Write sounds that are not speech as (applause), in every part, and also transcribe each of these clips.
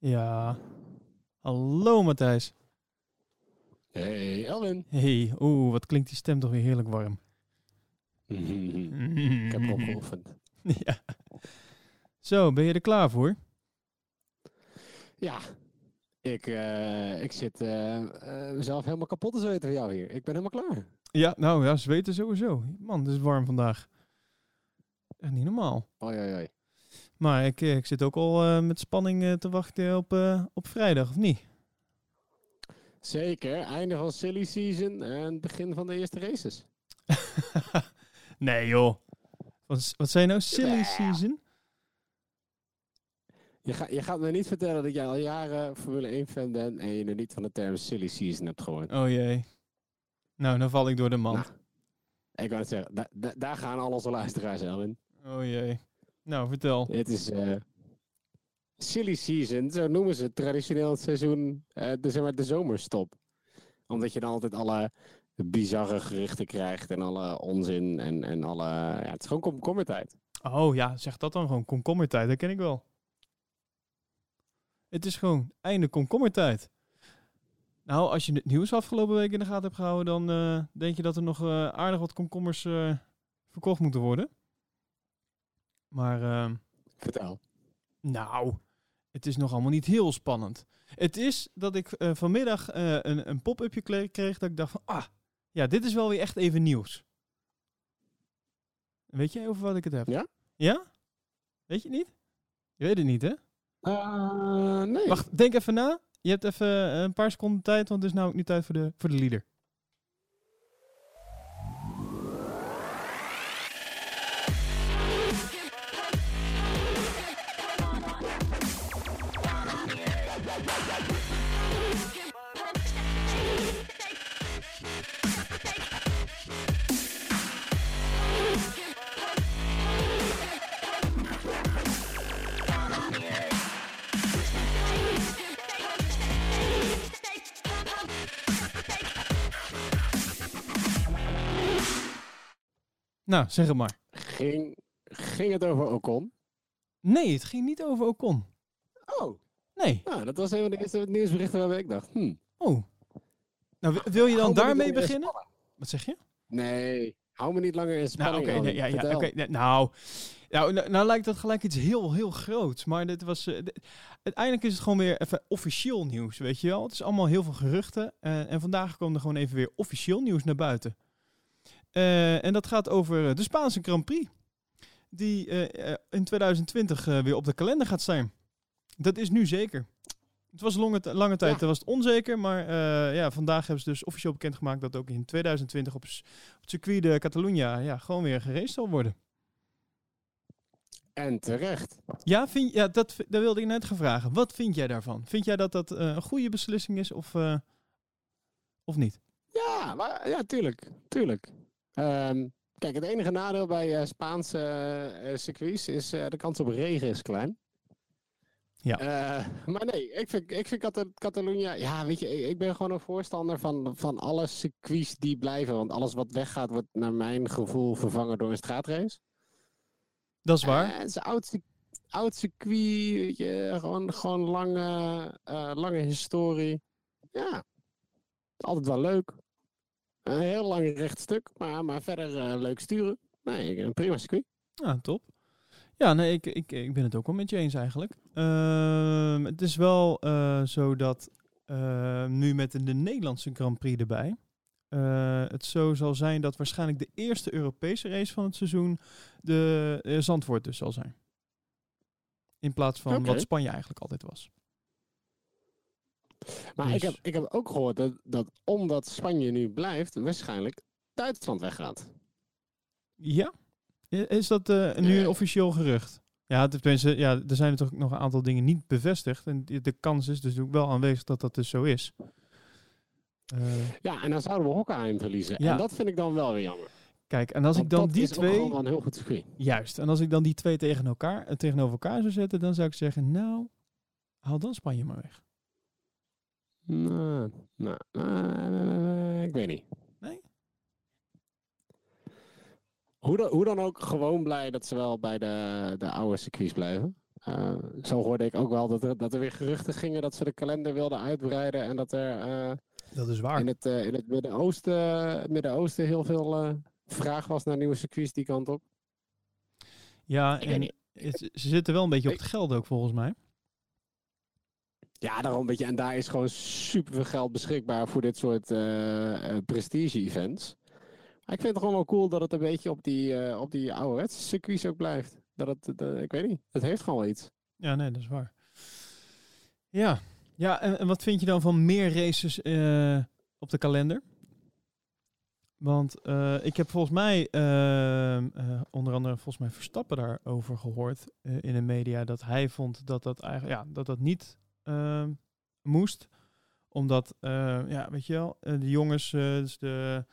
Ja. Hallo Matthijs. Hey, Elwin. Hey, oeh, wat klinkt die stem toch weer heerlijk warm. (laughs) Ik heb erop geoefend. (laughs) ja. Zo, ben je er klaar voor? Ja, ik, eh, ik zit eh, eh, mezelf helemaal kapot te zweten van jou hier. Ik ben helemaal klaar. Ja, nou ja, zweten sowieso. Man, het is warm vandaag. Echt niet normaal. Oei, oei, oei. Maar ik, eh, ik zit ook al eh, met spanning eh, te wachten op, op vrijdag, of niet? Zeker, einde van silly season en begin van de eerste races. (laughs) nee joh. Wat, je nou? Silly season? Je, ga, je gaat me niet vertellen dat jij al jaren Formule 1 fan bent en je nog niet van de term silly season hebt gehoord. Oh jee. Nou, dan val ik door de mand. Nou, ik wou het zeggen, da- da- daar gaan al onze luisteraars, Elwin. Oh jee. Nou, vertel. Het is eh, silly season, zo noemen ze het traditioneel het seizoen, eh, de, zeg maar de zomerstop. Omdat je dan altijd alle bizarre geruchten krijgt en alle onzin en, en alle... Ja, het is gewoon komkommertijd. Oh ja, zeg dat dan gewoon. Komkommertijd, dat ken ik wel. Het is gewoon einde komkommertijd. Nou, als je het nieuws afgelopen week in de gaten hebt gehouden, dan eh, denk je dat er nog aardig wat komkommers verkocht moeten worden. Maar eh, Vertel. nou, het is nog allemaal niet heel spannend. Het is dat ik eh, vanmiddag eh, een, een pop-upje kreeg dat ik dacht van, ah, ja, dit is wel weer echt even nieuws. Weet jij over wat ik het heb? Ja? Ja? Weet je het niet? Je weet het niet, hè? Nee. Wacht, denk even na. Je hebt even een paar seconden tijd, want het is nou ook nu tijd voor de, voor de leader. Nou, zeg het maar. Ging, ging het over Ocon? Nee, het ging niet over Ocon. Oh, Nee. nou, dat was een van de eerste nieuwsberichten waarbij ik dacht, hm. Oh. Nou, wi- wil je dan hou daarmee beginnen? Wat zeg je? Nee, hou me niet langer in Nou, spanning. oké, nee, Elwin. ja, ja, oké, nee, nou, nou, nou, nou lijkt dat gelijk iets heel, heel groots. Maar dit was, eh, dit- uiteindelijk is het gewoon weer even officieel nieuws, weet je wel. Het is allemaal heel veel geruchten. eh, en vandaag kwam er gewoon even weer officieel nieuws naar buiten. Eh, en dat gaat over eh, de Spaanse Grand Prix. Die eh, in 2020 eh, weer op de kalender gaat zijn. Dat is nu zeker. Het was lange, lange tijd Ja. was het onzeker, maar ja, vandaag hebben ze dus officieel bekendgemaakt dat ook in 2020 op, op het circuit de Catalunya ja, gewoon weer geraced zal worden. En terecht. Ja, vind, ja dat, dat wilde ik net gaan vragen. Wat vind jij daarvan? Vind jij dat dat een goede beslissing is of, of niet? Ja, maar, ja, tuurlijk. tuurlijk. Ehm, kijk, het enige nadeel bij eh, Spaanse eh, circuits is eh, de kans op regen is klein. Ja. Maar nee, ik vind, ik vind Cata- Catalunya... Ja, weet je, ik, ben gewoon een voorstander van, van alle circuits die blijven. Want alles wat weggaat wordt naar mijn gevoel vervangen door een straatrace. Dat is waar. Eh, het is een oud, oud circuit, weet je, gewoon, gewoon lange, lange historie. Ja, altijd wel leuk. Een heel lang recht stuk, maar, maar verder eh, leuk sturen. Nee, een prima circuit. Ja, top. Ja, nee, ik, ik, ik ben het ook wel met je eens eigenlijk. Ehm, het is wel eh, zo dat eh, nu met de, de Nederlandse Grand Prix erbij, eh, het zo zal zijn dat waarschijnlijk de eerste Europese race van het seizoen de eh, Zandvoort dus zal zijn. In plaats van wat Spanje eigenlijk altijd was. Maar Dus- ik, heb, ik heb ook gehoord dat, dat omdat Spanje nu blijft, waarschijnlijk Duitsland weggaat. Ja? Is dat eh, nu een officieel gerucht? Ja, het- tenminste, ja, er zijn er toch nog een aantal dingen niet bevestigd. En de kans is dus ook wel aanwezig dat dat dus zo is. Eh, Ja, en dan zouden we Hockenheim verliezen. Ja. En dat vind ik dan wel weer jammer. kijk, en als Want ik dan die twee... een heel goed circuit. Juist, en als ik dan die twee tegen elkaar, eh, tegenover elkaar zou zetten, dan zou ik zeggen, nou, haal dan Spanje maar weg. Nou, nou, nou, ik weet niet. Nee? Hoe dan, hoe dan ook, gewoon blij dat ze wel bij de, de oude circuits blijven. Eh, zo hoorde ik ook wel dat er, dat er weer geruchten gingen dat ze de kalender wilden uitbreiden. En dat er eh, Dat is waar. in het, in het Midden-Oosten Midden-Oosten heel veel vraag was naar nieuwe circuits die kant op. Ja, en het- ze zitten wel een beetje op het geld ook volgens mij. Ja, daarom weet je. En daar is gewoon super veel geld beschikbaar voor dit soort eh, eh, prestige-events. Maar ik vind het gewoon wel cool dat het een beetje op die, eh op die ouderwetse circuits ook blijft. Dat dat- ik weet niet, het heeft gewoon iets. Ja, nee, dat is waar. Ja, ja en, en wat vind je dan van meer races op de kalender? Want ik heb volgens mij, ehm, eh, onder andere volgens mij Verstappen daarover gehoord eh, in de media, dat hij vond dat dat eigenlijk, ja, dat dat niet moest. Omdat, eh, ja, weet je wel, eh, de jongens, eh, dus de,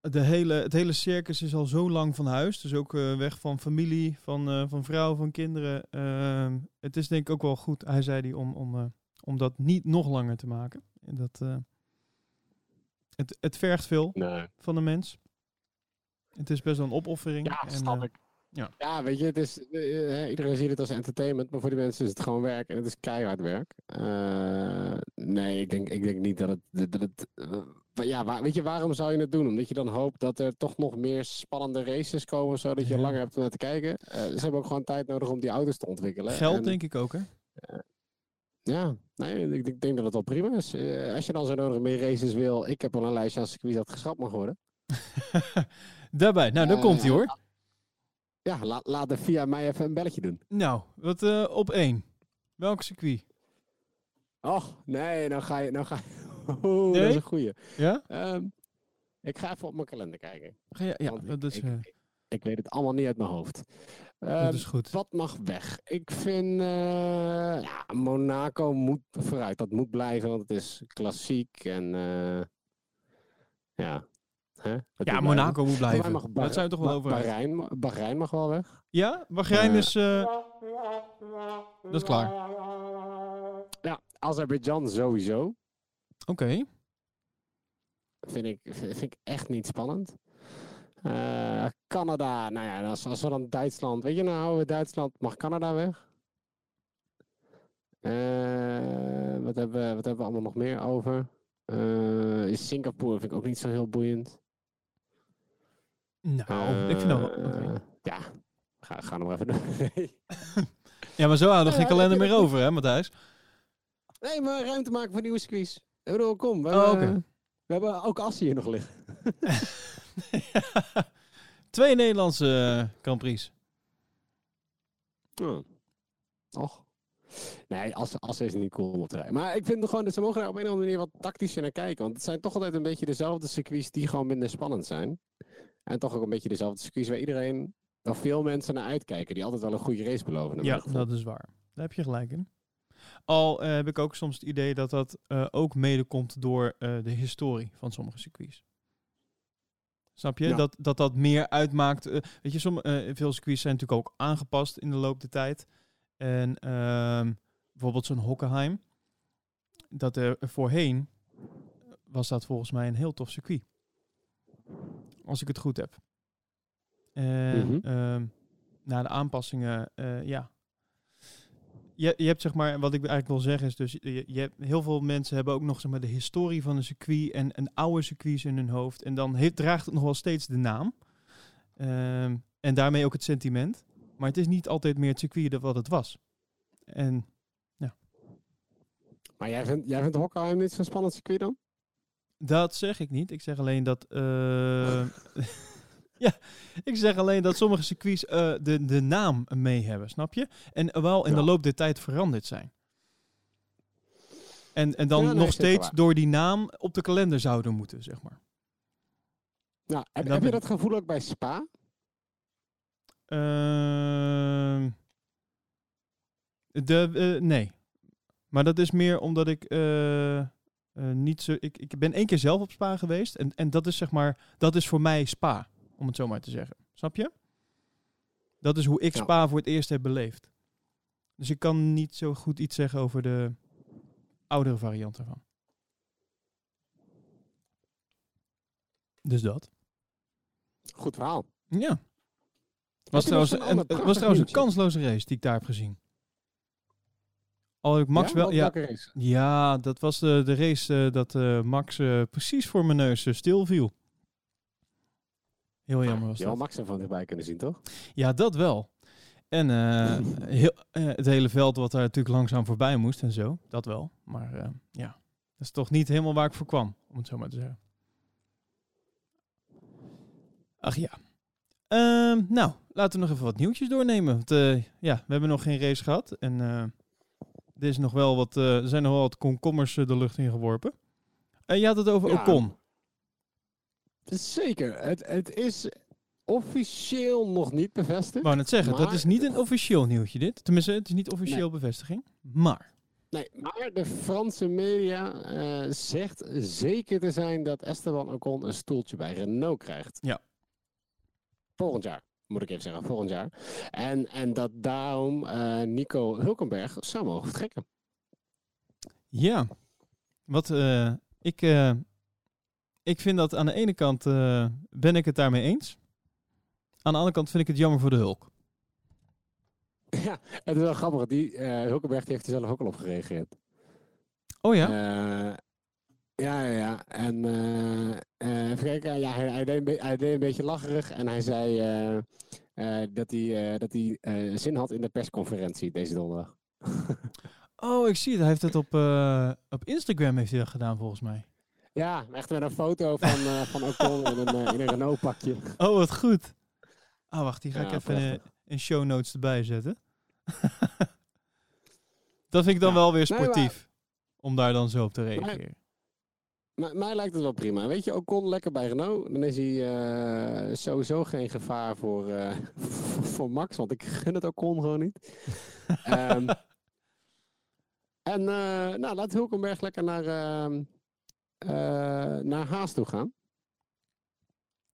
de hele, het hele circus is al zo lang van huis. Dus ook weg van familie, van, van vrouw, van kinderen. Ehm, het is denk ik ook wel goed, hij zei die, om, om, om dat niet nog langer te maken. En dat, het, het vergt veel Nee. van de mens. Het is best wel een opoffering. Ja, en, snap eh, ik. Ja. ja, weet je, het is, eh, eh, iedereen ziet het als entertainment, maar voor die mensen is het gewoon werk en het is keihard werk. Eh, nee, ik denk, ik denk niet dat het. Dat het ja, waar- weet je, waarom zou je het doen? Omdat je dan hoopt dat er toch nog meer spannende races komen, zodat je Ja. langer hebt om naar te kijken. Ze hebben ook gewoon tijd nodig om die auto's te ontwikkelen. Geld En, denk ik ook, hè? Ja, nee, ik, ik denk dat het wel prima is. Als je dan zo nodig meer races wil, ik heb al een lijstje aan circuits dat geschrapt mag worden. (laughs) Daarbij, nou, Eh, komt hij hoor. Ja, la, laat de via mij even een belletje doen. Nou, wat eh, op één. Welk circuit? Och, nee, nou ga je. Nou ga je (laughs) Oeh, dat is een goeie. Ja? Ehm, ik ga even op mijn kalender kijken. Ga je- ja, want dat is, ik, eh, ik, ik weet het allemaal niet uit mijn hoofd. dat Ehm, is goed. Wat mag weg? Ik vind. eh, ja, Monaco moet vooruit. Dat moet blijven, want het is klassiek. En. ja. Hè? Ja, blijven. Monaco moet blijven. mag Dat je toch wel over Bahrein, Bahrein mag wel weg. Ja, Bahrein Eh, is... eh, dat is klaar. Ja, Azerbeidzjan sowieso. Oké. Vind ik, vind ik echt niet spannend. Eh, Canada, nou ja, als, als we dan Duitsland, weet je nou, houden we Duitsland, mag Canada weg? Eh, wat, hebben we, wat hebben we allemaal nog meer over? Eh, in Singapore vind ik ook niet zo heel boeiend. Nou, ik vind dat wel... Eh. Ja, ga, ga nog even nee. (laughs) Ja, maar zo houden we Ja, geen kalender meer over, hè, Matthijs? nee, maar ruimte maken voor nieuwe squeeze. Ik bedoel, kom. We, Oh, hebben, we hebben ook assen hier nog liggen. (laughs) Twee Nederlandse eh, Grand Prix. Ja. Och. Nee, als is niet cool om te rijden. Maar ik vind gewoon dat ze mogen daar op een of andere manier wat tactischer naar kijken. Want het zijn toch altijd een beetje dezelfde circuits die gewoon minder spannend zijn. En toch ook een beetje dezelfde circuits waar iedereen, of veel mensen naar uitkijken. Die altijd wel een goede race beloven. Ja, dat is waar. Daar heb je gelijk in. Al eh, heb ik ook soms het idee dat dat eh, ook mede komt door eh, de historie van sommige circuits. Snap je? Ja. Dat, dat dat meer uitmaakt. weet je, sommige, veel circuits zijn natuurlijk ook aangepast in de loop der tijd. En ehm, bijvoorbeeld zo'n Hockenheim. Dat er voorheen was dat volgens mij een heel tof circuit. Als ik het goed heb. En Mhm. ehm, na de aanpassingen, eh, ja. Je, je hebt zeg maar, wat ik eigenlijk wil zeggen is dus, je, je hebt, heel veel mensen hebben ook nog zeg maar de historie van een circuit en een oude circuits in hun hoofd. En dan heeft, draagt het nog wel steeds de naam. Ehm, en daarmee ook het sentiment. Maar het is niet altijd meer het circuit dat wat het was. En Maar jij vindt, jij vindt Hockenheim niet zo'n spannend circuit dan? Dat zeg ik niet. Ik zeg alleen dat. eh, (laughs) ja, ik zeg alleen dat sommige circuits eh, de, de naam mee hebben, snap je? En wel in Ja. de loop der tijd veranderd zijn. En, en dan Ja, nee, nog steeds door die naam op de kalender zouden moeten, zeg maar. Nou, heb, heb je dat gevoel ook bij Spa? Ehm, de, eh, nee. Maar dat is meer omdat ik eh, niet zo. Ik, ik ben één keer zelf op Spa geweest. En, en dat is zeg maar. Dat is voor mij Spa. Om het zo maar te zeggen. Snap je? Dat is hoe ik Ja. Spa voor het eerst heb beleefd. Dus ik kan niet zo goed iets zeggen over de oudere variant ervan. Dus dat. Goed verhaal. Ja. Was trouwens, zo'n en, ander het was trouwens een kansloze race die ik daar heb gezien. Al ik Max Ja? wel. Ja, race? ja, dat was de, de race eh, dat eh, Max eh, precies voor mijn neus eh, stil viel. Heel jammer was Je had dat. Max ervan dichtbij kunnen zien, toch? Ja, dat wel. En eh, (clears throat) heel, eh, het hele veld wat daar natuurlijk langzaam voorbij moest en zo. Dat wel. Maar eh, ja, dat is toch niet helemaal waar ik voor kwam, om het zo maar te zeggen. Ach ja. Ehm, nou, laten we nog even wat nieuwtjes doornemen. Want, eh, ja, we hebben nog geen race gehad. En eh, er, is nog wel wat, eh, er zijn nog wel wat komkommers eh, de lucht in geworpen. En je had het over Ja. Ocon. Zeker. Het, het is officieel nog niet Ik bevestigd. wou net zeggen, dat Maar- is niet een officieel nieuwtje dit. Tenminste, het is niet officieel bevestiging. Maar, Nee, maar de Franse media eh, zegt zeker te zijn dat Esteban Ocon een stoeltje bij Renault krijgt. Ja. Volgend jaar, moet ik even zeggen, volgend jaar. En, en dat daarom eh, Nico Hulkenberg zou mogen vertrekken. Ja, wat eh, ik, eh, ik vind dat aan de ene kant ben ik het daarmee eens. Aan de andere kant vind ik het jammer voor de Hulk. (laughs) ja, het is wel grappig. Die Hulkenberg die heeft er zelf ook al op gereageerd. Oh ja? Ja, ja, ja. En even kijken. Ja, hij, hij, deed een be- hij deed een beetje lacherig en hij zei eh, dat hij, dat hij zin had in de persconferentie deze donderdag. (laughs) Oh, ik zie het. Hij heeft het op, op Instagram heeft hij dat gedaan volgens mij. Ja, echt met een foto van, eh van Ocon in een, in een Renault pakje. (laughs) Oh, wat goed. Ah, wacht, die ga Ja, ik even in, show notes erbij zetten. (laughs) dat vind ik dan Ja. wel weer Nee, maar- sportief. Om daar dan zo op te reageren. Maar mij lijkt het wel prima. Weet je, Ocon lekker bij Renault. Dan is hij eh, sowieso geen gevaar voor, eh, (laughs) voor Max, want ik gun het Ocon gewoon niet. (laughs) Ehm, en eh, nou, laat Hulkenberg lekker naar, ehm, eh, naar Haas toe gaan.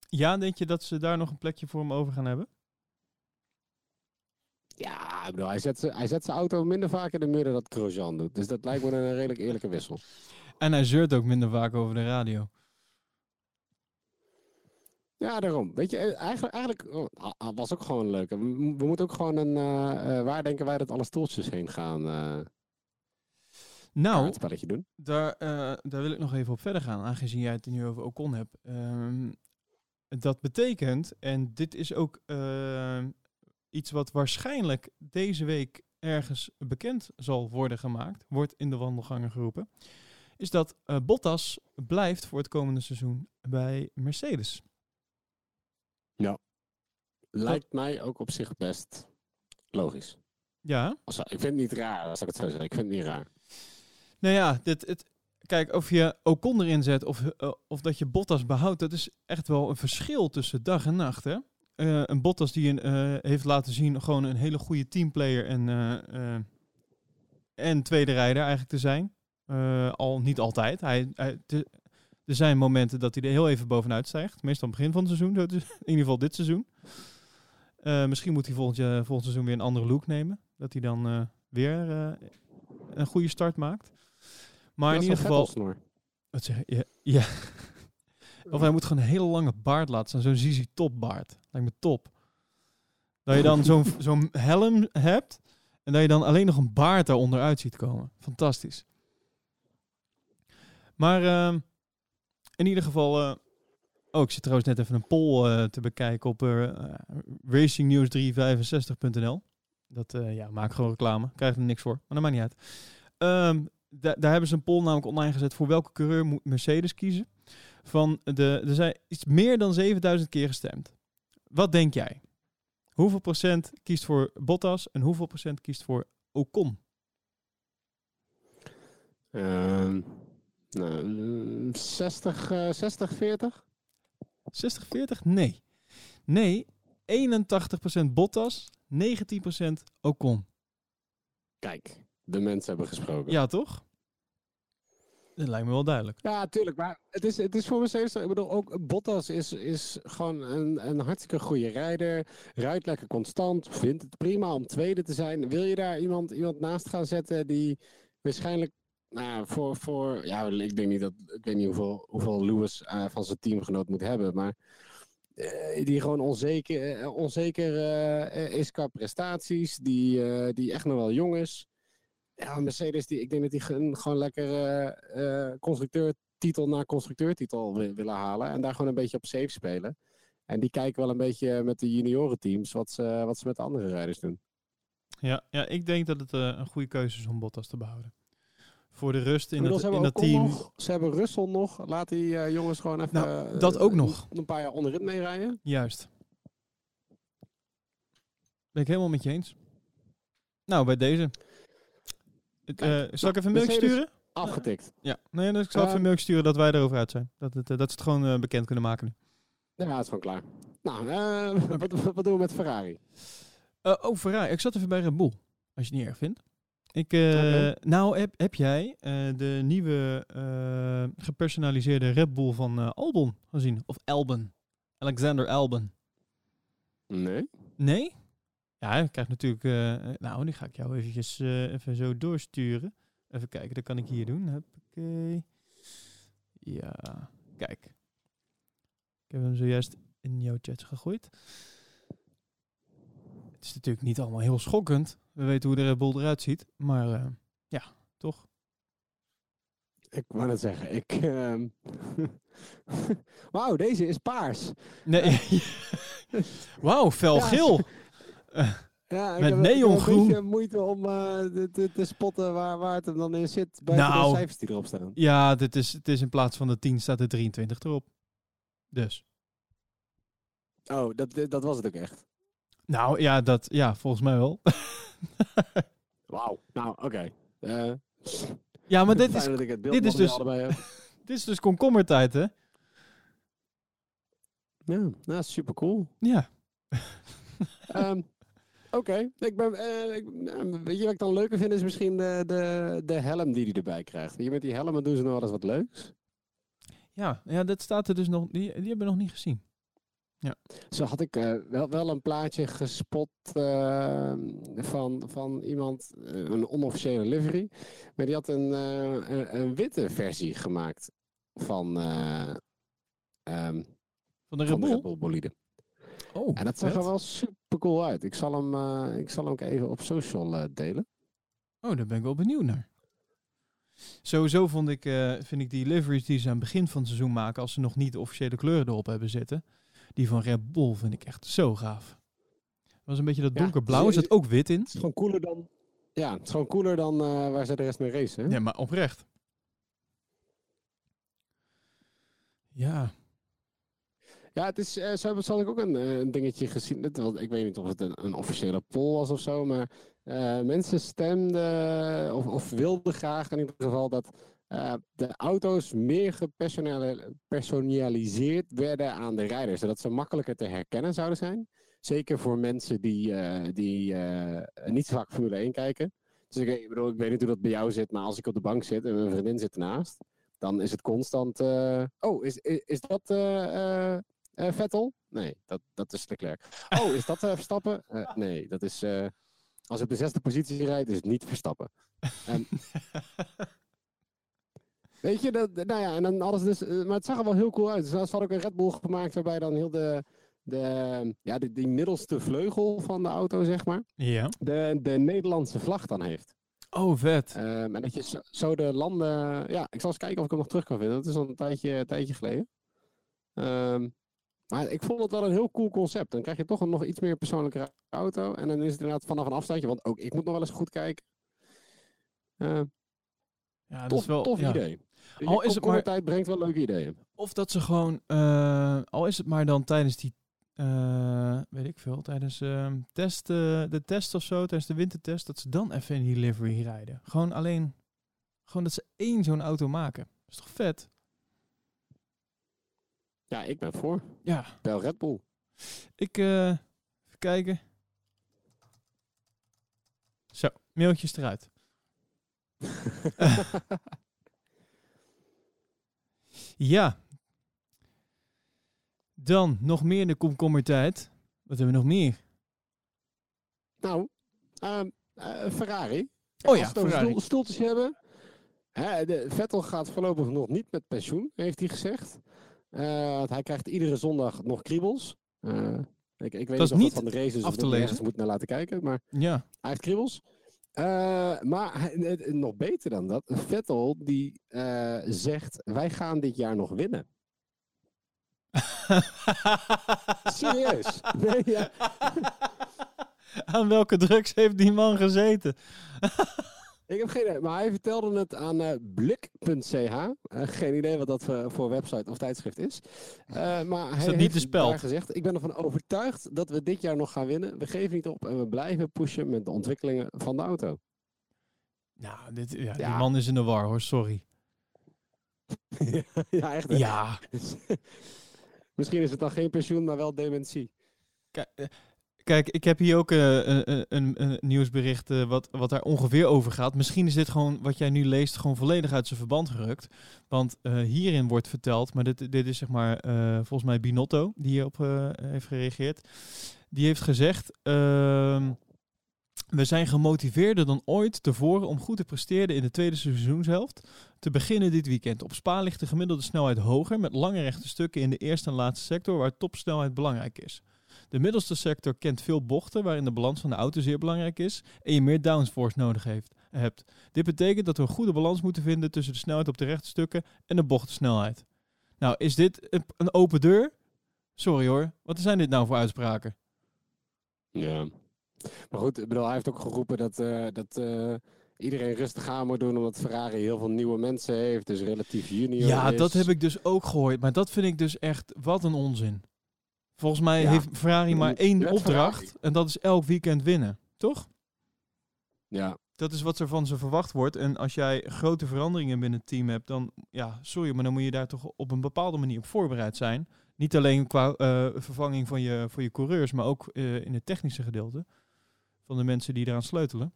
Ja, denk je dat ze daar nog een plekje voor hem over gaan hebben? Ja, ik bedoel, hij zet, z'n- hij zet zijn auto minder vaak in de midden dat Grosjean doet. Dus dat lijkt me een redelijk eerlijke wissel. En hij zeurt ook minder vaak over de radio. Ja, daarom. Weet je, eh, eigenlijk, eigenlijk oh, was ook gewoon leuk. We, we moeten ook gewoon een, eh, waar denken wij dat alle stoeltjes heen gaan, Nou, spelletje doen. Daar, daar wil ik nog even op verder gaan, aangezien jij het nu over Ocon hebt. Ehm, dat betekent, en dit is ook ehm, iets wat waarschijnlijk deze week ergens bekend zal worden gemaakt, wordt in de wandelgangen geroepen, is dat eh, Bottas blijft voor het komende seizoen bij Mercedes. Lijkt mij ook op zich best logisch. Ja, ik vind het niet raar, als ik het zo zeg. Ik vind het niet raar. nou ja, dit, het, kijk, of je Ocon erin zet of, eh, of dat je Bottas behoudt, dat is echt wel een verschil tussen dag en nacht. Hè? Eh, een Bottas die een, heeft laten zien gewoon een hele goede teamplayer en, en tweede rijder eigenlijk te zijn. Eh, al niet altijd. Hij, hij, te- er zijn momenten dat hij er heel even bovenuit stijgt. Meestal aan het begin van het seizoen. (laughs) In ieder geval dit seizoen. Eh, misschien moet hij volgend, volgend seizoen weer een andere look nemen. Dat hij dan eh, weer een goede start maakt. Maar in ieder geval... Wat zeg je? Ja. ja. (laughs) Of hij moet gewoon een hele lange baard laten staan. Zo'n Zizi Top baard. Lijkt me top. Dat je dan (laughs) zo'n zo'n helm hebt. En dat je dan alleen nog een baard daaronder uit ziet komen. Fantastisch. Maar ehm, in ieder geval... eh, oh, ik zit trouwens net even een poll eh, te bekijken op uh, racingnews365.nl. Dat eh, ja, maak gewoon reclame. Krijg er niks voor. Maar dat maakt niet uit. Ehm, da- daar hebben ze een poll namelijk online gezet voor welke coureur moet Mercedes kiezen. Van de, er zijn iets meer dan 7000 keer gestemd. Wat denk jij? Hoeveel procent kiest voor Bottas en hoeveel procent kiest voor Ocon? Ehm, nou, 60, eh, 60, 40? 60, 40? Nee. Nee, 81% Bottas, 19% Ocon. Kijk, de mensen hebben gesproken. Ja, toch? Dat lijkt me wel duidelijk. Ja, tuurlijk. Maar het is, het is voor Mercedes. Ik bedoel, ook Bottas is, is gewoon een, een hartstikke goede rijder. Rijdt lekker constant. Vindt het prima om tweede te zijn. Wil je daar iemand, iemand naast gaan zetten die waarschijnlijk. Nou, voor, voor. Ja, ik denk niet dat. Ik weet niet hoeveel, hoeveel Lewis eh, van zijn teamgenoot moet hebben. Maar. eh, die gewoon onzeker, eh, onzeker is qua prestaties. Die, die echt nog wel jong is. Ja, Mercedes, die, ik denk dat die ge- gewoon lekker constructeurtitel na constructeurtitel wi- willen halen. En daar gewoon een beetje op safe spelen. En die kijken wel een beetje met de juniorenteams wat ze, wat ze met de andere rijders doen. Ja, ja, ik denk dat het een goede keuze is om Bottas te behouden. Voor de rust in in dat team. nog, ze hebben Russell nog. Laat die eh, jongens gewoon even... Nou, eh, dat ook nog. Een paar jaar onderin meerijden. Juist. Ben ik helemaal met je eens. Nou, bij deze. Het, Kijk, eh, zal ik nou, even een mailtje sturen? Afgetikt. Ja, nee, dus ik zal even een Ehm, mailtje sturen dat wij erover uit zijn. Dat, het, dat ze het gewoon bekend kunnen maken nu. Ja, het is gewoon klaar. Nou, (laughs) wat, wat, doen we met Ferrari? Oh, Ferrari. Ik zat even bij Red Bull. Als je het niet erg vindt. Ik, eh. Nou, heb, heb jij eh, de nieuwe eh, gepersonaliseerde Red Bull van Albon gezien? Of Albon? Alexander Albon. Nee. Nee? Ja, hij krijgt natuurlijk... nou, die ga ik jou eventjes even zo doorsturen. Even kijken, dat kan ik hier doen. Huppakee. Ja, kijk. Ik heb hem zojuist in jouw chat gegooid. Het is natuurlijk niet allemaal heel schokkend. We weten hoe de Red Bull eruit ziet. Maar eh, ja, toch? Ik wou net zeggen, ik... ehm, (laughs) Wauw, deze is paars. Nee. (laughs) Wauw, fel Ja, geel. (laughs) Ja, ik Met ik heb neongroen. een beetje moeite om eh, te, te, te spotten waar, waar het hem dan in zit. Bij Nou. de cijfers die erop staan. Ja, dit is, het is in plaats van de 10 staat de 23 erop. Dus. Oh, dat, dat was het ook echt. Nou ja, dat, ja volgens mij wel. (laughs) Wauw. Nou, oké. Eh, ja, maar dit is, dit is dus- heb. (laughs) dit is dus komkommertijd, hè? Ja, nou, super cool. Ja. (laughs) Ehm, Oké, ik ben, eh, ik, nou, weet je wat ik dan leuker vind is misschien de, de, de helm die hij erbij krijgt. Je, met die helmen doen ze nog wel eens wat leuks. Ja, ja, dat staat er dus nog. Die, die hebben we nog niet gezien. Zo had ik eh, wel, wel een plaatje gespot eh, van, van iemand, eh, een onofficiële livery. Maar die had een, een, een witte versie gemaakt van, eh ehm, Van de Red bolide. Oh, En dat zag er wel super cool uit. Ik zal hem, ik zal hem ook even op social delen. Oh, daar ben ik wel benieuwd naar. Sowieso vond ik, vind ik die liveries die ze aan het begin van het seizoen maken, als ze nog niet de officiële kleuren erop hebben zitten, die van Red Bull vind ik echt zo gaaf. Dat was een beetje dat donkerblauw. Er zat ook wit in. Het is gewoon cooler dan, ja, het is gewoon cooler dan eh, waar ze de rest mee racen. hè? Ja, maar oprecht. Ja, Ja, het is, eh, zo ik ook een, eh, een dingetje gezien. Het ik weet niet of het een, een officiële poll was of zo, maar eh, mensen stemden of, of wilden graag in ieder geval dat eh, de auto's meer gepersonaliseerd werden aan de rijders. Zodat ze makkelijker te herkennen zouden zijn. Zeker voor mensen die, eh, die eh, niet zo vaak Formule 1 kijken. Dus ik, ik bedoel, ik weet niet hoe dat bij jou zit, maar als ik op de bank zit en mijn vriendin zit ernaast, dan is het constant. oh, is, is, is dat Vettel? Nee, dat, dat is Leclerc. Oh, is dat Verstappen? Nee, dat is. als hij op de zesde positie rijdt, is het niet Verstappen. Ehm, (laughs) weet je, dat, nou ja, en dan alles dus. eh, maar het zag er wel heel cool uit. Dus ze hadden ook een Red Bull gemaakt waarbij dan heel de. de ja, die, die middelste vleugel van de auto, zeg maar. ja. De, de Nederlandse vlag dan heeft. Oh, vet. Ehm, en dat je zo, zo de landen. Ja, ik zal eens kijken of ik hem nog terug kan vinden. Dat is al een tijdje, een tijdje geleden. Ehm, maar ik vond het wel een heel cool concept. Dan krijg je toch een nog iets meer persoonlijke auto. En dan is het inderdaad vanaf een afstandje. Want ook ik moet nog wel eens goed kijken. Ehm, Ja, dat tof is wel. tof ja. idee. Al is het maar- tijd brengt wel leuke ideeën. Of dat ze gewoon, eh, al is het maar dan tijdens die, eh, weet ik veel, tijdens test, eh, de test of zo, tijdens de wintertest, dat ze dan even in die livery rijden. Gewoon alleen, gewoon dat ze één zo'n auto maken. Dat is toch vet? Ja, ik ben voor. Ja, Bel Red Bull. ik, even kijken. Zo, mailtjes eruit. (laughs) (laughs) Ja. Dan nog meer in de komkommertijd. Wat hebben we nog meer? nou, ehm, eh, Ferrari. Oh ja, Als we Ferrari. stoel- stoeltjes hebben. Hè, de, Vettel gaat voorlopig nog niet met pensioen, heeft hij gezegd. Eh, hij krijgt iedere zondag nog kriebels. Eh, ik, ik weet Dat niet of dat van de races af te lezen. moet naar laten kijken, maar Ja. hij heeft kriebels. Eh, maar nog beter dan dat. Vettel die eh, zegt: Wij gaan dit jaar nog winnen. (laughs) Serieus? Nee, ja. (laughs) Aan welke drugs heeft die man gezeten? (laughs) Ik heb geen idee, maar hij vertelde het aan eh blik.ch. Eh, geen idee wat dat voor, voor website of tijdschrift is. Eh, maar hij niet heeft daar gezegd: Ik ben ervan overtuigd dat we dit jaar nog gaan winnen. We geven niet op en we blijven pushen met de ontwikkelingen van de auto. Nou, dit, ja, die man is in de war hoor, sorry. (laughs) ja, echt. hè? Ja, (laughs) Misschien is het dan geen pensioen, maar wel dementie. Kijk, eh, Kijk, ik heb hier ook eh, een, een, een, een nieuwsbericht eh, wat, wat daar ongeveer over gaat. Misschien is dit gewoon, wat jij nu leest, gewoon volledig uit zijn verband gerukt. Want eh, hierin wordt verteld, maar dit, dit is zeg maar eh, volgens mij Binotto die hierop eh, heeft gereageerd. Die heeft gezegd, ehm, we zijn gemotiveerder dan ooit tevoren om goed te presteren in de tweede seizoenshelft. Te beginnen dit weekend. Op Spa ligt de gemiddelde snelheid hoger met lange rechte stukken in de eerste en laatste sector waar topsnelheid belangrijk is. De middelste sector kent veel bochten waarin de balans van de auto zeer belangrijk is en je meer downforce nodig heeft, hebt. Dit betekent dat we een goede balans moeten vinden tussen de snelheid op de rechte stukken en de bochtensnelheid. Nou, is dit een, open deur? Sorry hoor, wat zijn dit nou voor uitspraken? Ja. Maar goed, ik bedoel, hij heeft ook geroepen dat, eh, dat eh, iedereen rustig aan moet doen, omdat Ferrari heel veel nieuwe mensen heeft, dus relatief junior Ja, is. dat heb ik dus ook gehoord, maar dat vind ik dus echt wat een onzin. Volgens mij Ja. heeft Ferrari maar één opdracht Ferrari. en dat is elk weekend winnen, toch? Ja, Dat is wat er van ze verwacht wordt. En als jij grote veranderingen binnen het team hebt, dan, ja, sorry, maar dan moet je daar toch op een bepaalde manier op voorbereid zijn. Niet alleen qua eh, vervanging van je, van je coureurs, maar ook eh, in het technische gedeelte van de mensen die eraan sleutelen.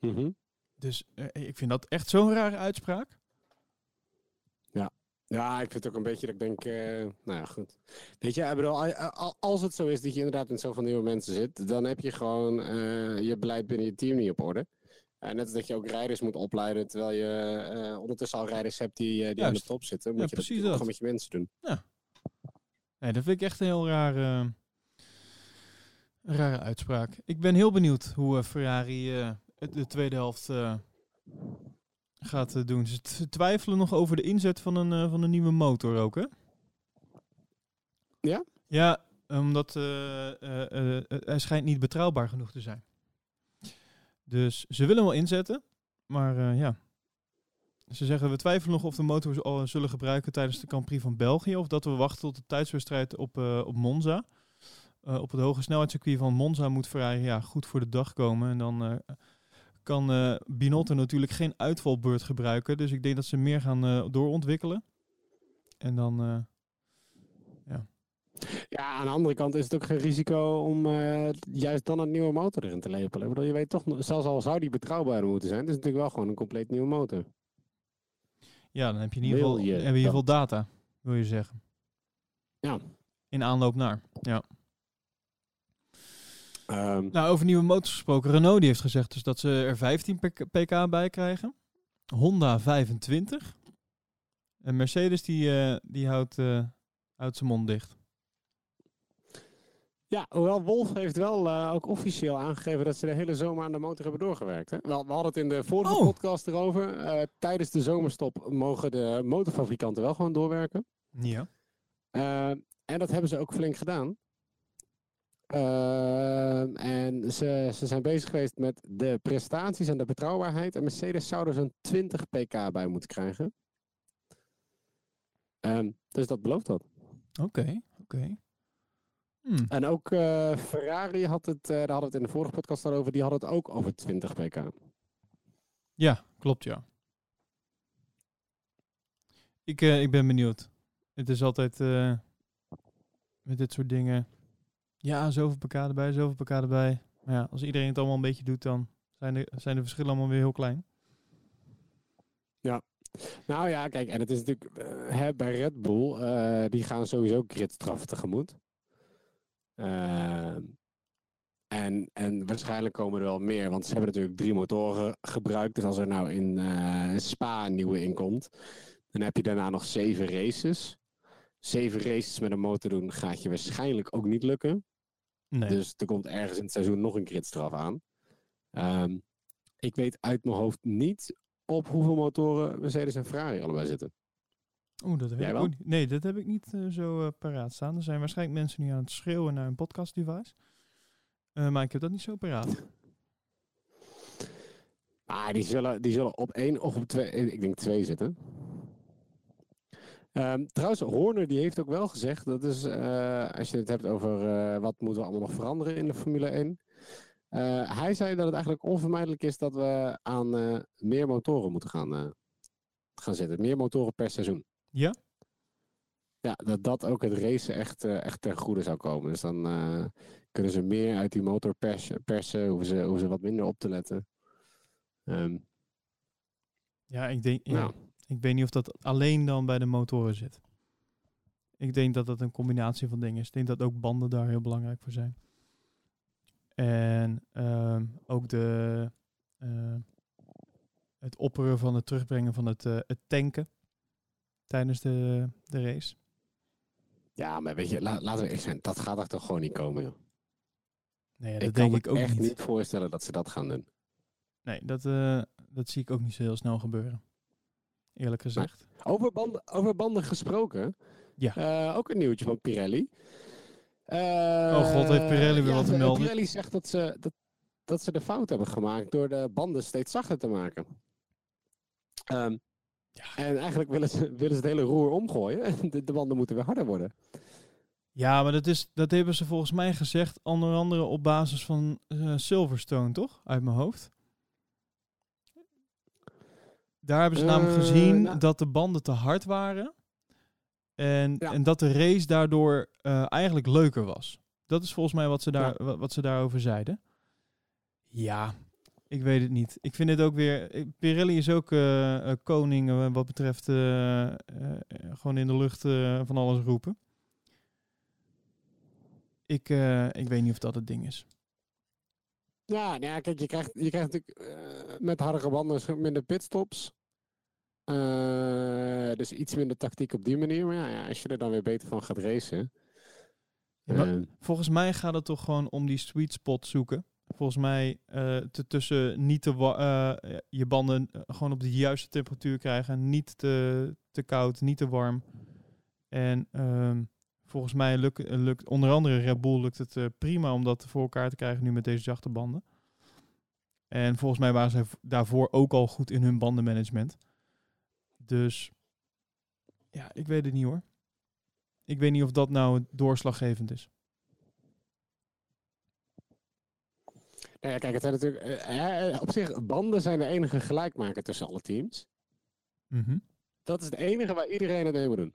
Mhm. Dus eh, ik vind dat echt zo'n rare uitspraak. Ja, ik vind het ook een beetje dat ik denk, eh, nou ja, goed. Weet je, ik bedoel, als het zo is dat je inderdaad met zoveel nieuwe mensen zit, dan heb je gewoon eh, je beleid binnen je team niet op orde. Eh, net als dat je ook rijders moet opleiden, terwijl je ondertussen al rijders hebt die, die aan de top zitten. Moet Ja, je dat dat. gewoon met je mensen doen. Nee, dat vind ik echt een heel raar, een rare uitspraak. Ik ben heel benieuwd hoe Ferrari de tweede helft gaat eh, doen. Ze twijfelen nog over de inzet van een, eh, van een nieuwe motor ook, hè? Ja? Ja, omdat eh, hij schijnt niet betrouwbaar genoeg te zijn. Dus ze willen hem wel inzetten, maar ja. Ze zeggen, we twijfelen nog of de motor zullen gebruiken tijdens de Grand Prix van België. Of dat we wachten tot de tijdswedstrijd op, op Monza. Op het hoge snelheidscircuit van Monza moet Ferrari ja, goed voor de dag komen. En dan kan eh Binotto natuurlijk geen uitvalbeurt gebruiken. Dus ik denk dat ze meer gaan eh, doorontwikkelen. En dan... eh, Ja, aan de andere kant is het ook geen risico om juist dan een nieuwe motor erin te lepelen. Ik bedoel, je weet toch, zelfs al zou die betrouwbaar moeten zijn, het is natuurlijk wel gewoon een compleet nieuwe motor. ja, dan heb je in ieder geval, je heb je in ieder geval dat? data, wil je zeggen. Ja. In aanloop naar. Ja. Ehm, Nou, over nieuwe motors gesproken. Renault die heeft gezegd dus dat ze er 15 pk bij krijgen. Honda 25. En Mercedes die, eh, die houdt, eh, houdt zijn mond dicht. ja, hoewel Wolf heeft wel eh, ook officieel aangegeven dat ze de hele zomer aan de motor hebben doorgewerkt. Hè? Wel, we hadden het in de vorige Oh. podcast erover. Eh, tijdens de zomerstop mogen de motorfabrikanten wel gewoon doorwerken. Ja. En dat hebben ze ook flink gedaan. Eh, en ze, ze zijn bezig geweest met de prestaties en de betrouwbaarheid. En Mercedes zou er zo'n 20 pk bij moeten krijgen. Ehm, dus dat belooft wat. Oké, oké. Hmm. En ook eh, Ferrari had het, eh, daar hadden we het in de vorige podcast al over, die hadden het ook over 20 pk. Ja, klopt ja. Ik, eh, ik ben benieuwd. Het is altijd met dit soort dingen. Ja, zoveel pk erbij, zoveel pk erbij. Maar ja, als iedereen het allemaal een beetje doet, dan zijn de, zijn de verschillen allemaal weer heel klein. Nou ja, kijk, en het is natuurlijk eh, bij Red Bull, eh, die gaan sowieso gridstraffen tegemoet. Ehm, en, en waarschijnlijk komen er wel meer, want ze hebben natuurlijk drie motoren gebruikt. Dus als er nou in eh, Spa een nieuwe inkomt, dan heb je daarna nog zeven races. Zeven races met een motor doen gaat je waarschijnlijk ook niet lukken. Nee. Dus er komt ergens in het seizoen nog een gridstraf aan. Ehm, ik weet uit mijn hoofd niet op hoeveel motoren Mercedes en Ferrari allebei zitten. Oeh, dat weet ik ook niet. Nee, dat heb ik niet eh, zo eh, paraat staan. Er zijn waarschijnlijk mensen nu aan het schreeuwen naar een podcast device. Eh, maar ik heb dat niet zo paraat. Ah, die zullen, die zullen op één of op twee, ik denk twee zitten. Ehm, trouwens, Horner die heeft ook wel gezegd, dat is, eh, als je het hebt over eh, wat moeten we allemaal nog veranderen in de Formule 1. eh, hij zei dat het eigenlijk onvermijdelijk is dat we aan meer motoren moeten gaan, gaan zitten. Meer motoren per seizoen. Ja? Ja, dat dat ook het racen echt, echt ten goede zou komen. Dus dan kunnen ze meer uit die motor persen, persen hoeven, ze, hoeven ze wat minder op te letten. Ehm, Ja, ik denk... Ja. nou, Ik weet niet of dat alleen dan bij de motoren zit. Ik denk dat dat een combinatie van dingen is. Ik denk dat ook banden daar heel belangrijk voor zijn. En ehm, ook de, eh, het opperen van het terugbrengen van het, eh, het tanken tijdens de, de race. Ja, maar weet je, la- laten we echt zijn. Dat gaat er toch gewoon niet komen, joh. Nee, ik dat kan denk me ik ook echt niet. niet voorstellen dat ze dat gaan doen. Nee, dat, eh, dat zie ik ook niet zo heel snel gebeuren. Eerlijk gezegd. Over banden, over banden gesproken. Ja. eh, ook een nieuwtje van Pirelli. Eh, Oh god, heeft Pirelli weer ja, wat te melden? Pirelli zegt dat ze, dat, dat ze de fout hebben gemaakt door de banden steeds zachter te maken. Ehm, En eigenlijk willen ze, willen ze het hele roer omgooien. De, de banden moeten weer harder worden. Ja, maar dat, is, dat hebben ze volgens mij gezegd, onder andere op basis van eh, Silverstone, toch? Uit mijn hoofd. Daar hebben ze namelijk Eh, gezien nou- dat de banden te hard waren. En, Ja. en dat de race daardoor eh, eigenlijk leuker was. Dat is volgens mij wat ze, daar, wa- wat ze daarover zeiden. Ja, ik weet het niet. Ik vind het ook weer... eh, Pirelli is ook eh, koning wat betreft gewoon in de lucht van alles roepen. Ik, ik weet niet of dat het ding is. Ja, nou ja, kijk, je krijgt, je krijgt natuurlijk met hardere banden minder pitstops. Eh, dus iets minder tactiek op die manier. Maar ja, ja, als je er dan weer beter van gaat racen. Ja, eh, Volgens mij gaat het toch gewoon om die sweet spot zoeken. Volgens mij te, tussen niet te je banden gewoon op de juiste temperatuur krijgen. Niet te, te koud, niet te warm. En ehm, volgens mij lukt, lukt onder andere Red Bull lukt het prima om dat voor elkaar te krijgen nu met deze zachte banden. En volgens mij waren v- daarvoor ook al goed in hun bandenmanagement. Dus ja, ik weet het niet hoor. Ik weet niet of dat nou doorslaggevend is. nou ja, kijk, het zijn natuurlijk. eh, eh, op zich, banden zijn de enige gelijkmaker tussen alle teams. Mhm. Dat is het enige waar iedereen het mee moet doen.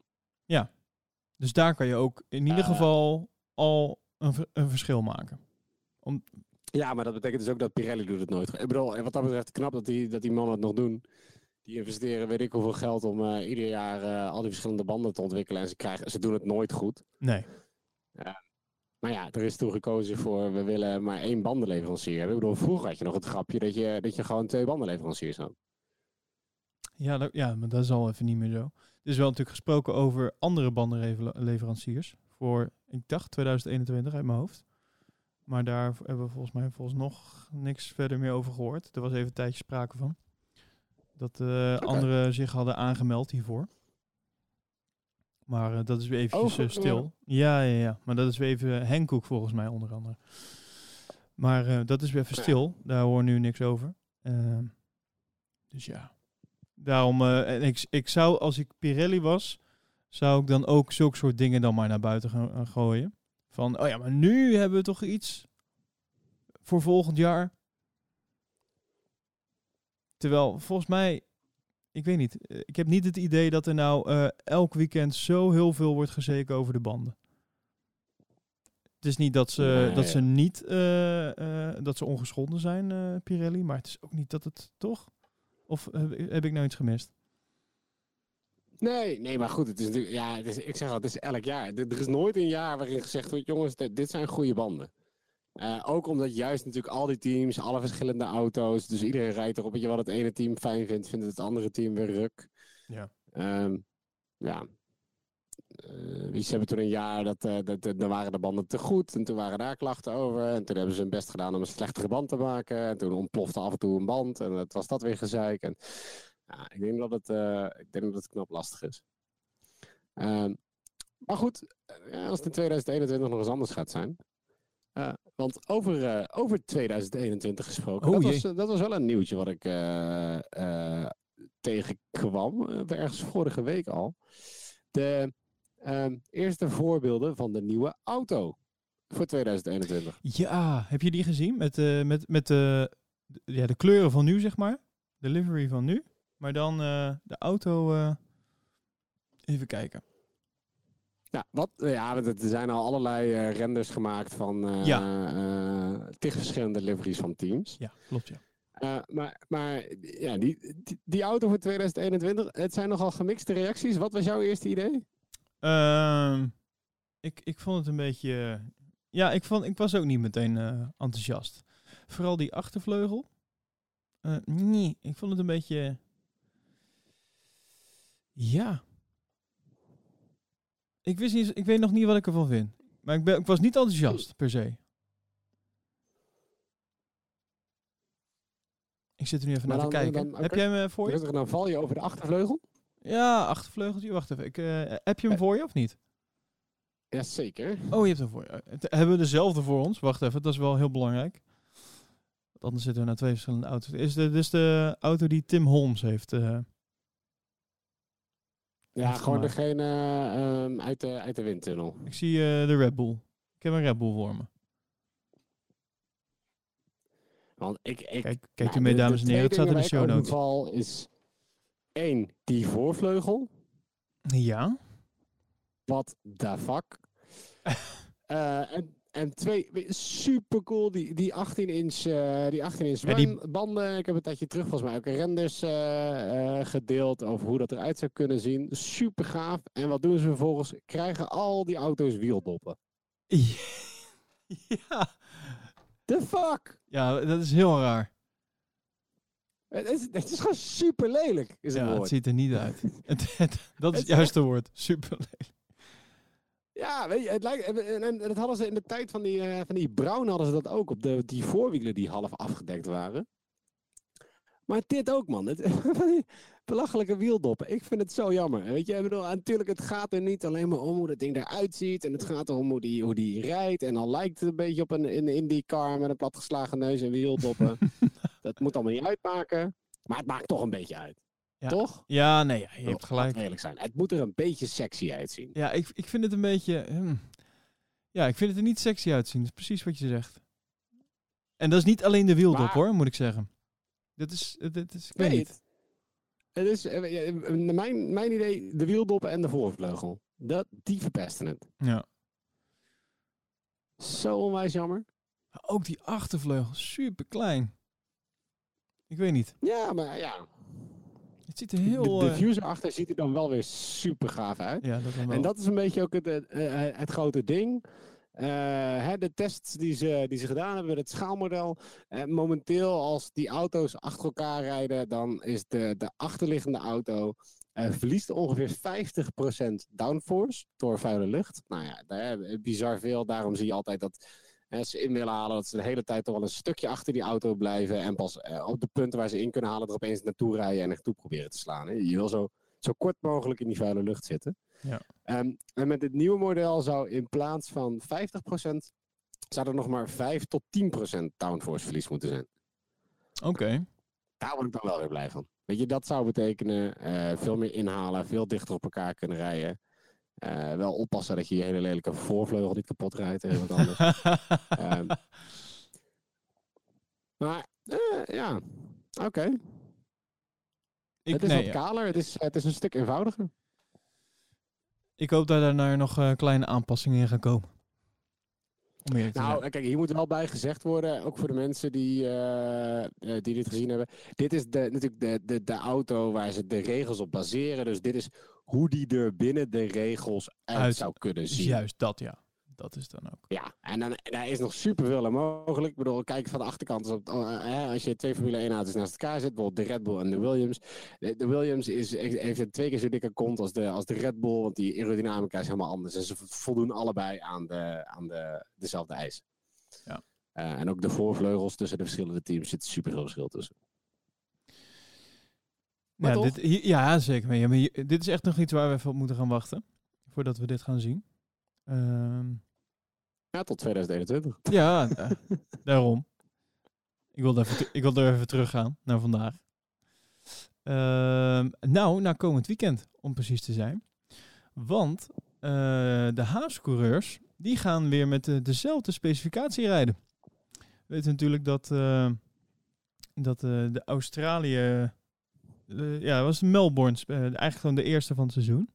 Dus daar kan je ook in ieder Eh. geval al een, ver- een verschil maken. Ja, maar dat betekent dus ook dat Pirelli doet het nooit. Ik bedoel, en wat dat betreft knap dat die, dat die mannen het nog doen. Die investeren weet ik hoeveel geld om eh, ieder jaar eh, al die verschillende banden te ontwikkelen. En ze, krijgen, ze doen het nooit goed. Nee. Maar ja, er is toen gekozen voor, we willen maar één bandenleverancier hebben. Ik bedoel, vroeger had je nog het grapje dat je, dat je gewoon twee bandenleveranciers had. Ja, dat, ja, maar dat is al even niet meer zo. Er is wel natuurlijk gesproken over andere bandenleveranciers. Voor, ik dacht 2021 uit mijn hoofd. Maar daar hebben we volgens mij volgens nog niks verder meer over gehoord. Er was even een tijdje sprake van. Dat eh anderen zich hadden aangemeld hiervoor. Maar eh, dat is weer eventjes Over- eh, stil. Ja, ja, ja. Maar dat is weer even Henkoek volgens mij onder andere. Maar dat is weer even stil. Daar hoor nu niks over. Ehm, dus ja. Daarom, en ik, ik zou, als ik Pirelli was, zou ik dan ook zulke soort dingen dan maar naar buiten gaan gaan gooien. Van, oh ja, maar nu hebben we toch iets voor volgend jaar. Terwijl, volgens mij, ik weet niet, eh, ik heb niet het idee dat er nou eh, elk weekend zo heel veel wordt gezeken over de banden. Het is niet dat ze, Nee. dat ze niet, eh, dat ze ongeschonden zijn, Pirelli, maar het is ook niet dat het toch? Of heb, ik nou iets gemist? Nee, nee, maar goed, het is natuurlijk, ja, het is, ik zeg al, het is elk jaar. Er er is nooit een jaar waarin gezegd wordt, jongens, dit zijn goede banden. Eh, ook omdat juist natuurlijk al die teams, alle verschillende auto's, dus iedereen rijdt erop. Je wat het ene team fijn vindt, vindt het andere team weer ruk. Ja. Ehm, ja. wie ze hebben toen een jaar, dat, uh, dat, dan waren de banden te goed. En toen waren daar klachten over. En toen hebben ze hun best gedaan om een slechtere band te maken. En toen ontplofte af en toe een band. En dat was dat weer gezeik. En, ja, ik denk dat het, uh, ik denk dat het knap lastig is. Ehm, maar goed, als het in 2021 nog eens anders gaat zijn. Uh, want over, uh, over 2021 gesproken, Oh, dat, was, dat was wel een nieuwtje wat ik eh, eh, tegenkwam, eh, ergens vorige week al. De ehm, eerste voorbeelden van de nieuwe auto voor 2021. Ja, heb je die gezien? Met, eh met, met ja, de kleuren van nu, zeg maar. De livery van nu. Maar dan eh, de auto... eh, even kijken. Ja, wat, ja, want er zijn al allerlei eh, renders gemaakt van eh Ja. eh, tig verschillende liveries van teams. Ja, klopt ja. Eh, maar maar ja, die, die, die auto voor 2021, het zijn nogal gemixte reacties. Wat was jouw eerste idee? Ehm, ik, ik vond het een beetje... Ja, ik, vond, ik was ook niet meteen eh, enthousiast. Vooral die achtervleugel. Eh, nee, ik vond het een beetje... Ja. Ik, wist niet, ik weet nog niet wat ik ervan vind. Maar ik, ben, ik was niet enthousiast, per se. Ik zit er nu even Maar naar te dan- kijken. dan- Heb jij hem eh, voor je? Dan val je over de achtervleugel. Ja, achtervleugeltje. Wacht even. Ik, eh, heb je hem voor je of niet? Jazeker. Oh, je hebt hem voor je. Eh, Hebben we dezelfde voor ons? Wacht even, dat is wel heel belangrijk. Want anders zitten we naar twee verschillende auto's. Is de, dit is de auto die Tim Holmes heeft. eh, Ja, gewoon gemaakt. degene ehm, uit, de, uit de windtunnel. ik zie eh, de Red Bull. Ik heb een Red Bull voor me. Want ik, ik, Kijk, kijk nou, u mee, de- dames en de heren. Het staat in de show notes. over val is één, die voorvleugel. Ja. Wat the fuck? (laughs) Eh, en, en twee, super cool, die, die 18 inch, eh, die 18 inch Ja, die- ban- banden. Ik heb een tijdje terug volgens mij ook renders eh, eh, gedeeld over hoe dat eruit zou kunnen zien. Super gaaf. En wat doen ze vervolgens? Krijgen al die auto's wieldoppen. (laughs) ja. The fuck? Ja, dat is heel raar. Het is, het is gewoon super lelijk, is het Ja, het ziet er niet uit. (laughs) Dat is Het het is juiste woord. Super. Ja, weet je, het lijkt, en, dat hadden ze in de tijd van die, eh, van die Brown hadden ze dat ook op de, die voorwielen die half afgedekt waren. Maar dit ook, man. Het, (laughs) die belachelijke wieldoppen. Ik vind het zo jammer. Weet je, ik bedoel, natuurlijk, het gaat er niet alleen maar om hoe dat ding eruit ziet. En het gaat erom hoe die, hoe die rijdt. En al lijkt het een beetje op een, een IndyCar met een platgeslagen neus en wieldoppen. (laughs) dat moet allemaal niet uitmaken. Maar het maakt toch een beetje uit. Ja. Toch? Ja, nee, je hebt Laten we gelijk. eerlijk zijn. Het moet er een beetje sexy uitzien. Ja, ik, ik vind het een beetje... hmm. Ja, ik vind het er niet sexy uitzien. Dat is precies wat je zegt. En dat is niet alleen de wieldop Maar- hoor, moet ik zeggen. Dit is... Dit is ik weet weet niet. het. Is, eh, eh, mijn, mijn idee, de wieldoppen en de voorvleugel. Dat, die verpesten het. Ja. Zo onwijs jammer. Ook die achtervleugel, super klein. Ik weet niet. Ja, maar ja. Het ziet er heel... de eh, diffuser achter ziet er dan wel weer super gaaf uit. ja, dat wel. En dat is een beetje ook het, het, eh, het grote ding. Eh, hè, de tests die ze, die ze gedaan hebben met het schaalmodel. eh, momenteel, als die auto's achter elkaar rijden, dan is de, de achterliggende auto. eh, verliest ongeveer 50% downforce door vuile lucht. Nou ja, daar, eh, bizar veel. Daarom zie je altijd dat ze in willen halen. Dat ze de hele tijd toch wel een stukje achter die auto blijven. En pas eh, op de punten waar ze in kunnen halen, er opeens naartoe rijden en naartoe proberen te slaan. Hè. Je wil zo, zo kort mogelijk in die vuile lucht zitten. Ja. Ehm, en met dit nieuwe model zou in plaats van 50% zou er nog maar 5 tot 10% downforce verlies moeten zijn. Oké. Daar word ik dan wel weer blij van. Weet je, dat zou betekenen eh, veel meer inhalen, veel dichter op elkaar kunnen rijden. Eh, wel oppassen dat je je hele lelijke voorvleugel niet kapot rijdt en wat anders. (laughs) Ehm, maar eh, ja, oké. Het is nee, wat kaler, het is, het is een stuk eenvoudiger. ik hoop dat er daar nog eh, kleine aanpassingen in gaan komen. Om eerlijk te Nou, kijk, hier moet wel bij gezegd worden, ook voor de mensen die, die dit gezien hebben. Dit is de, natuurlijk de, de, de auto waar ze de regels op baseren. Dus dit is hoe die er binnen de regels uit, Uit- zou kunnen zien. Juist dat, ja. Dat is dan ook. Ja, en dan, daar is nog superveel aan mogelijk. Ik bedoel, kijk van de achterkant. Op, uh, als je twee Formule 1 auto's naast elkaar zet, bijvoorbeeld de Red Bull en de Williams. De, de Williams is, heeft een twee keer zo dikke kont als de, als de Red Bull, want die aerodynamica is helemaal anders. En ze voldoen allebei aan, de, aan de, dezelfde eisen. Ja. Uh, en ook de voorvleugels tussen de verschillende teams zit superveel verschil tussen. Ja, dit, ja, zeker. Maar, ja, maar hier, dit is echt nog iets waar we even op moeten gaan wachten. Voordat we dit gaan zien. Um, ja, tot 2021. (laughs) Ja, uh, daarom. Ik wil, even, ik wil er even teruggaan naar vandaag. Uh, nou, naar komend weekend, om precies te zijn. Want uh, de Haas-coureurs, die gaan weer met de, dezelfde specificatie rijden. We weten natuurlijk dat, uh, dat de Australië... ja, was Melbourne, eigenlijk gewoon de eerste van het seizoen.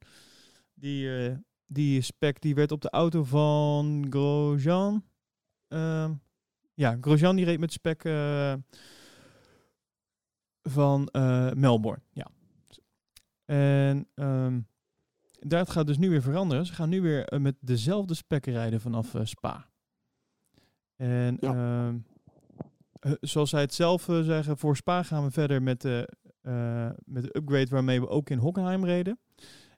Die die spec die werd op de auto van Grosjean. Uh, ja, Grosjean die reed met spec van Melbourne. Ja. En um, dat gaat dus nu weer veranderen. Ze gaan nu weer eh, met dezelfde spec rijden vanaf Spa. En ja. Ehm, zoals zij het zelf zeggen, voor Spa gaan we verder met de, met de upgrade waarmee we ook in Hockenheim reden.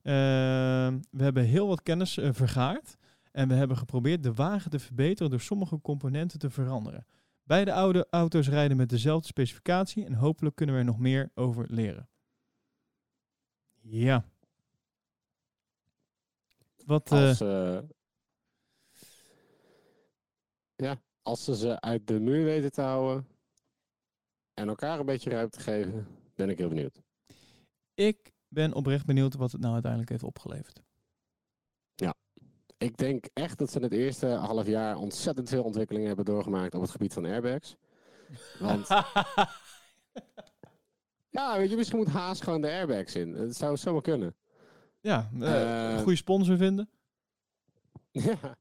Ehm, we hebben heel wat kennis uh, vergaard. En we hebben geprobeerd de wagen te verbeteren door sommige componenten te veranderen. Beide oude auto's rijden met dezelfde specificatie en hopelijk kunnen we er nog meer over leren. Ja. Wat. Als, uh, ja, als ze ze uit de muur weten te houden en elkaar een beetje ruimte geven, ben ik heel benieuwd. Ik ben oprecht benieuwd wat het nou uiteindelijk heeft opgeleverd. Ja, ik denk echt dat ze het eerste half jaar ontzettend veel ontwikkelingen hebben doorgemaakt op het gebied van airbags. Want. (laughs) ja, weet je, misschien moet Haas gewoon de airbags in. Dat zou zomaar kunnen. Ja, uh, goede sponsor vinden. (laughs) ja.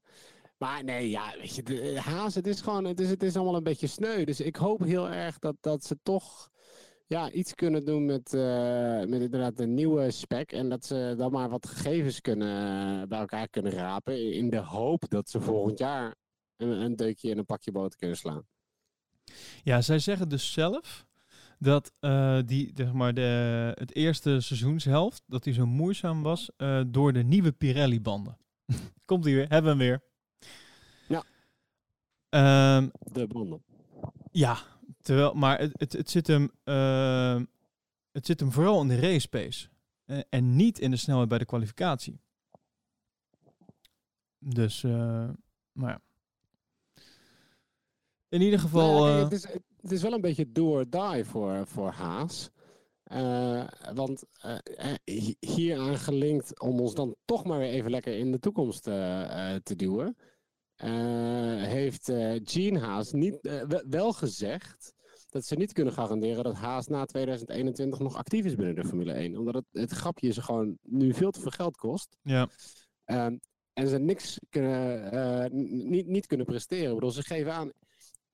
Maar nee, ja, weet je, de, Haas, het is gewoon, het is, het is allemaal een beetje sneu. Dus ik hoop heel erg dat, dat ze toch ja, iets kunnen doen met, uh, met inderdaad een nieuwe spec. En dat ze dan maar wat gegevens kunnen, bij elkaar kunnen rapen. In de hoop dat ze volgend jaar een, een deukje in een pakje boter kunnen slaan. Ja, zij zeggen dus zelf dat uh, die, zeg maar de, het eerste seizoenshelft, dat die zo moeizaam was uh, door de nieuwe Pirelli-banden. (laughs) Komt die weer, hebben we hem weer. Ja. Um, de banden. Ja, Terwijl, maar het, het, het, zit hem, uh, het zit hem vooral in de race pace. Uh, en niet in de snelheid bij de kwalificatie. Dus, uh, maar ja. In ieder geval. Nou, het, is, het is wel een beetje do or die voor, voor Haas. want hieraan gelinkt om ons dan toch maar weer even lekker in de toekomst te duwen. heeft Gene Haas niet, wel gezegd dat ze niet kunnen garanderen dat Haas na 2021 nog actief is binnen de Formule 1. Omdat het, het grapje ze gewoon nu veel te veel geld kost. Ja. Um, en ze niks kunnen, uh, niet, niet kunnen presteren. Ik bedoel, ze geven aan,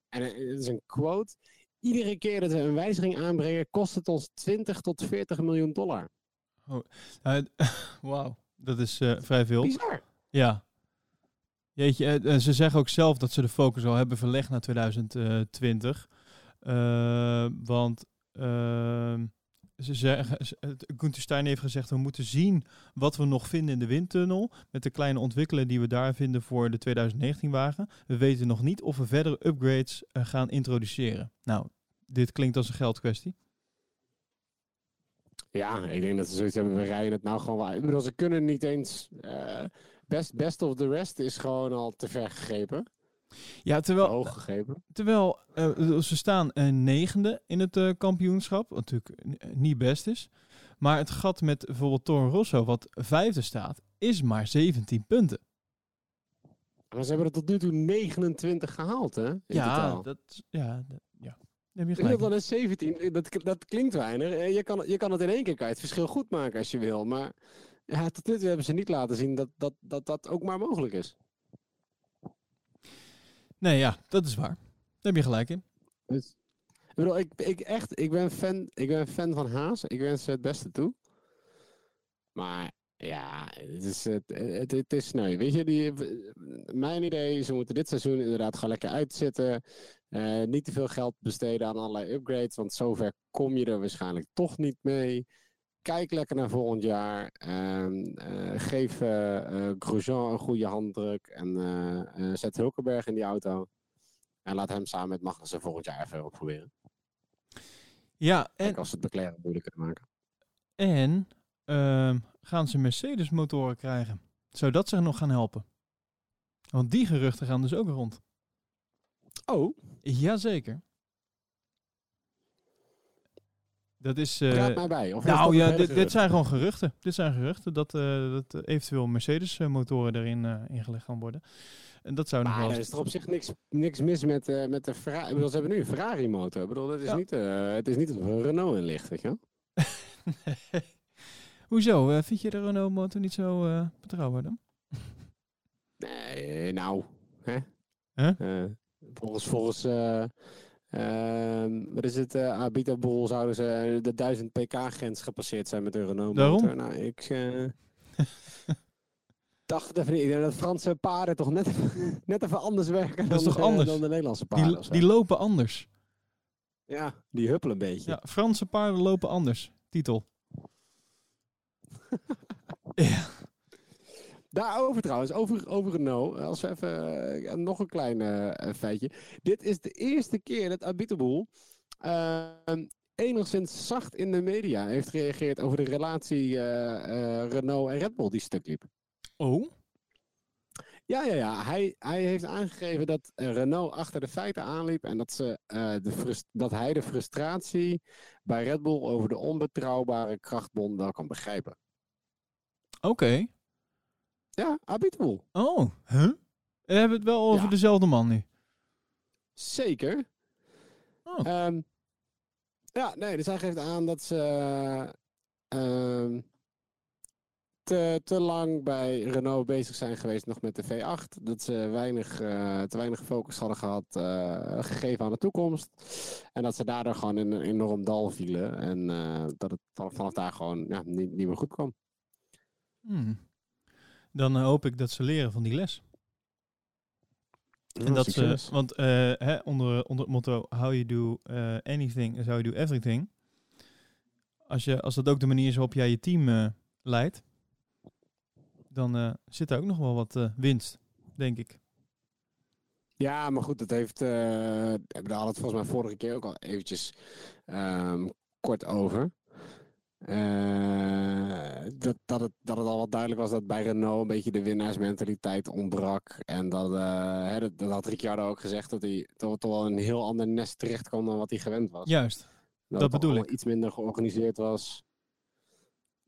en het is een quote, iedere keer dat we een wijziging aanbrengen, kost het ons 20 tot 40 miljoen dollar. Oh, uh, (laughs) Wauw, dat is uh, vrij veel. Bizar. Ja. Jeetje, ze zeggen ook zelf dat ze de focus al hebben verlegd naar 2020. Uh, want uh, ze Stein heeft gezegd, we moeten zien wat we nog vinden in de windtunnel. Met de kleine ontwikkelingen die we daar vinden voor de 2019 wagen. We weten nog niet of we verdere upgrades uh, gaan introduceren. Nou, dit klinkt als een geldkwestie. Ja, ik denk dat ze zoiets hebben, we rijden het nou gewoon wel. Ik ze kunnen niet eens... Uh, best, best of the rest is gewoon al te ver gegrepen. Ja, terwijl, terwijl uh, ze staan een negende in het uh, kampioenschap, wat natuurlijk niet best is. Maar het gat met bijvoorbeeld Toro Rosso, wat vijfde staat, is maar 17 punten. Maar ze hebben er tot nu toe 29 gehaald, hè? ja, dat, ja, dat, ja. Heb je gelijk. dan is 17, dat, dat klinkt weinig. Je kan, je kan het in één keer kan het verschil goed maken als je wil. Maar ja, tot nu toe hebben ze niet laten zien dat dat, dat, dat ook maar mogelijk is. Nee, ja, dat is waar. Daar heb je gelijk in. Dus, ik bedoel, ik, ik, echt, ik ben, fan, ik ben fan van Haas. Ik wens ze het beste toe. Maar Ja, het is, het, het, is sneu. Weet je, die, mijn idee, ze moeten dit seizoen inderdaad gewoon lekker uitzitten. Eh, niet te veel geld besteden aan allerlei upgrades, want zover kom je er waarschijnlijk toch niet mee. Kijk lekker naar volgend jaar. Eh, geef eh, Grosjean een goede handdruk en zet Hulkenberg in die auto. En laat hem samen met Magnussen volgend jaar even proberen. Ja, en... als het McLaren moeilijker te maken. En ehm, gaan ze Mercedes motoren krijgen? Zou dat zich nog gaan helpen? Want die geruchten gaan dus ook rond. Oh? Jazeker. Dat is. Uh, Praat mij bij. Of nou ja, dit, dit, zijn gewoon geruchten. Dit zijn geruchten dat, uh, dat eventueel Mercedes-motoren erin uh, ingelegd gaan worden. En dat zou nog wel. Er is er op zich niks, niks mis met, uh, met de Ferrari. Bedoel, ze hebben nu een Ferrari-motor. Ik bedoel, dat is niet, het is niet een Renault in weet je wel? (laughs) Hoezo? vind je de Renault-motor niet zo betrouwbaar dan? nee, nou. Hè? Huh? Volgens, volgens uh, wat is het, uh, Abitable zouden ze de 1000 pk-grens gepasseerd zijn met de Renault motor. Nou, ik uh, (laughs) dacht even niet. Dat Franse paarden toch net, (laughs) net even anders werken dat dan, toch anders? dan de Nederlandse paarden. Die, die lopen anders. Ja, die huppelen een beetje. Ja, Franse paarden lopen anders. Titel. (laughs) ja. Daarover trouwens, over, over Renault. Als we even uh, nog een klein uh, feitje. Dit is de eerste keer dat Abiteboel uh, enigszins zacht in de media heeft gereageerd over de relatie Renault en Red Bull die stuk liep. Oh? Ja, ja, ja. Hij, hij heeft aangegeven dat Renault achter de feiten aanliep en dat, ze, de dat hij de frustratie bij Red Bull over de onbetrouwbare krachtbond wel kan begrijpen. Oké. Ja, Abiteboel. Oh, huh? We hebben het wel over ja. dezelfde man nu. Zeker. Oh. Um, ja, nee, dus hij geeft aan dat ze uh, te, te lang bij Renault bezig zijn geweest nog met de V8. Dat ze weinig, uh, te weinig focus hadden gehad, uh, gegeven aan de toekomst. En dat ze daardoor gewoon in een enorm dal vielen. En uh, dat het vanaf daar gewoon ja, niet, niet meer goed kwam. Hmm dan hoop ik dat ze leren van die les. En dat ze, want uh, hè, onder, onder het motto How you do uh, anything is how you do everything. Als, je, als dat ook de manier is waarop jij je team uh, leidt, dan zit er ook nog wel wat winst, denk ik. Ja, maar goed, dat heeft. we hadden het volgens mij vorige keer ook al eventjes um, kort over. Uh, dat, dat, het, dat het al wat duidelijk was dat bij Renault een beetje de winnaarsmentaliteit ontbrak. En dat, uh, hè, dat, dat, had Ricciardo ook gezegd, dat hij toch, toch wel een heel ander nest terecht kwam dan wat hij gewend was. Juist, dat, dat bedoel ik. iets minder georganiseerd was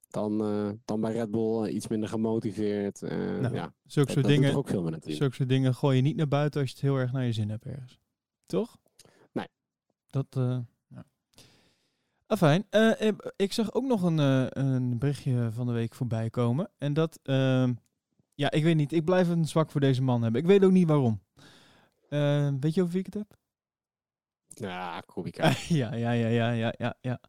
dan, uh, dan bij Red Bull, iets minder gemotiveerd. Nou, ja, zulke soort dingen, ook veel met zulke soort dingen gooi je niet naar buiten als je het heel erg naar je zin hebt ergens. Toch? Nee. Dat... Ah, fijn. Uh, ik zag ook nog een, uh, een berichtje van de week voorbij komen. En dat, uh, ja, ik weet niet. Ik blijf een zwak voor deze man hebben. Ik weet ook niet waarom. weet je over wie ik het heb? Ja, Kubica. (laughs) ja, ja, ja, ja, ja, ja, ja.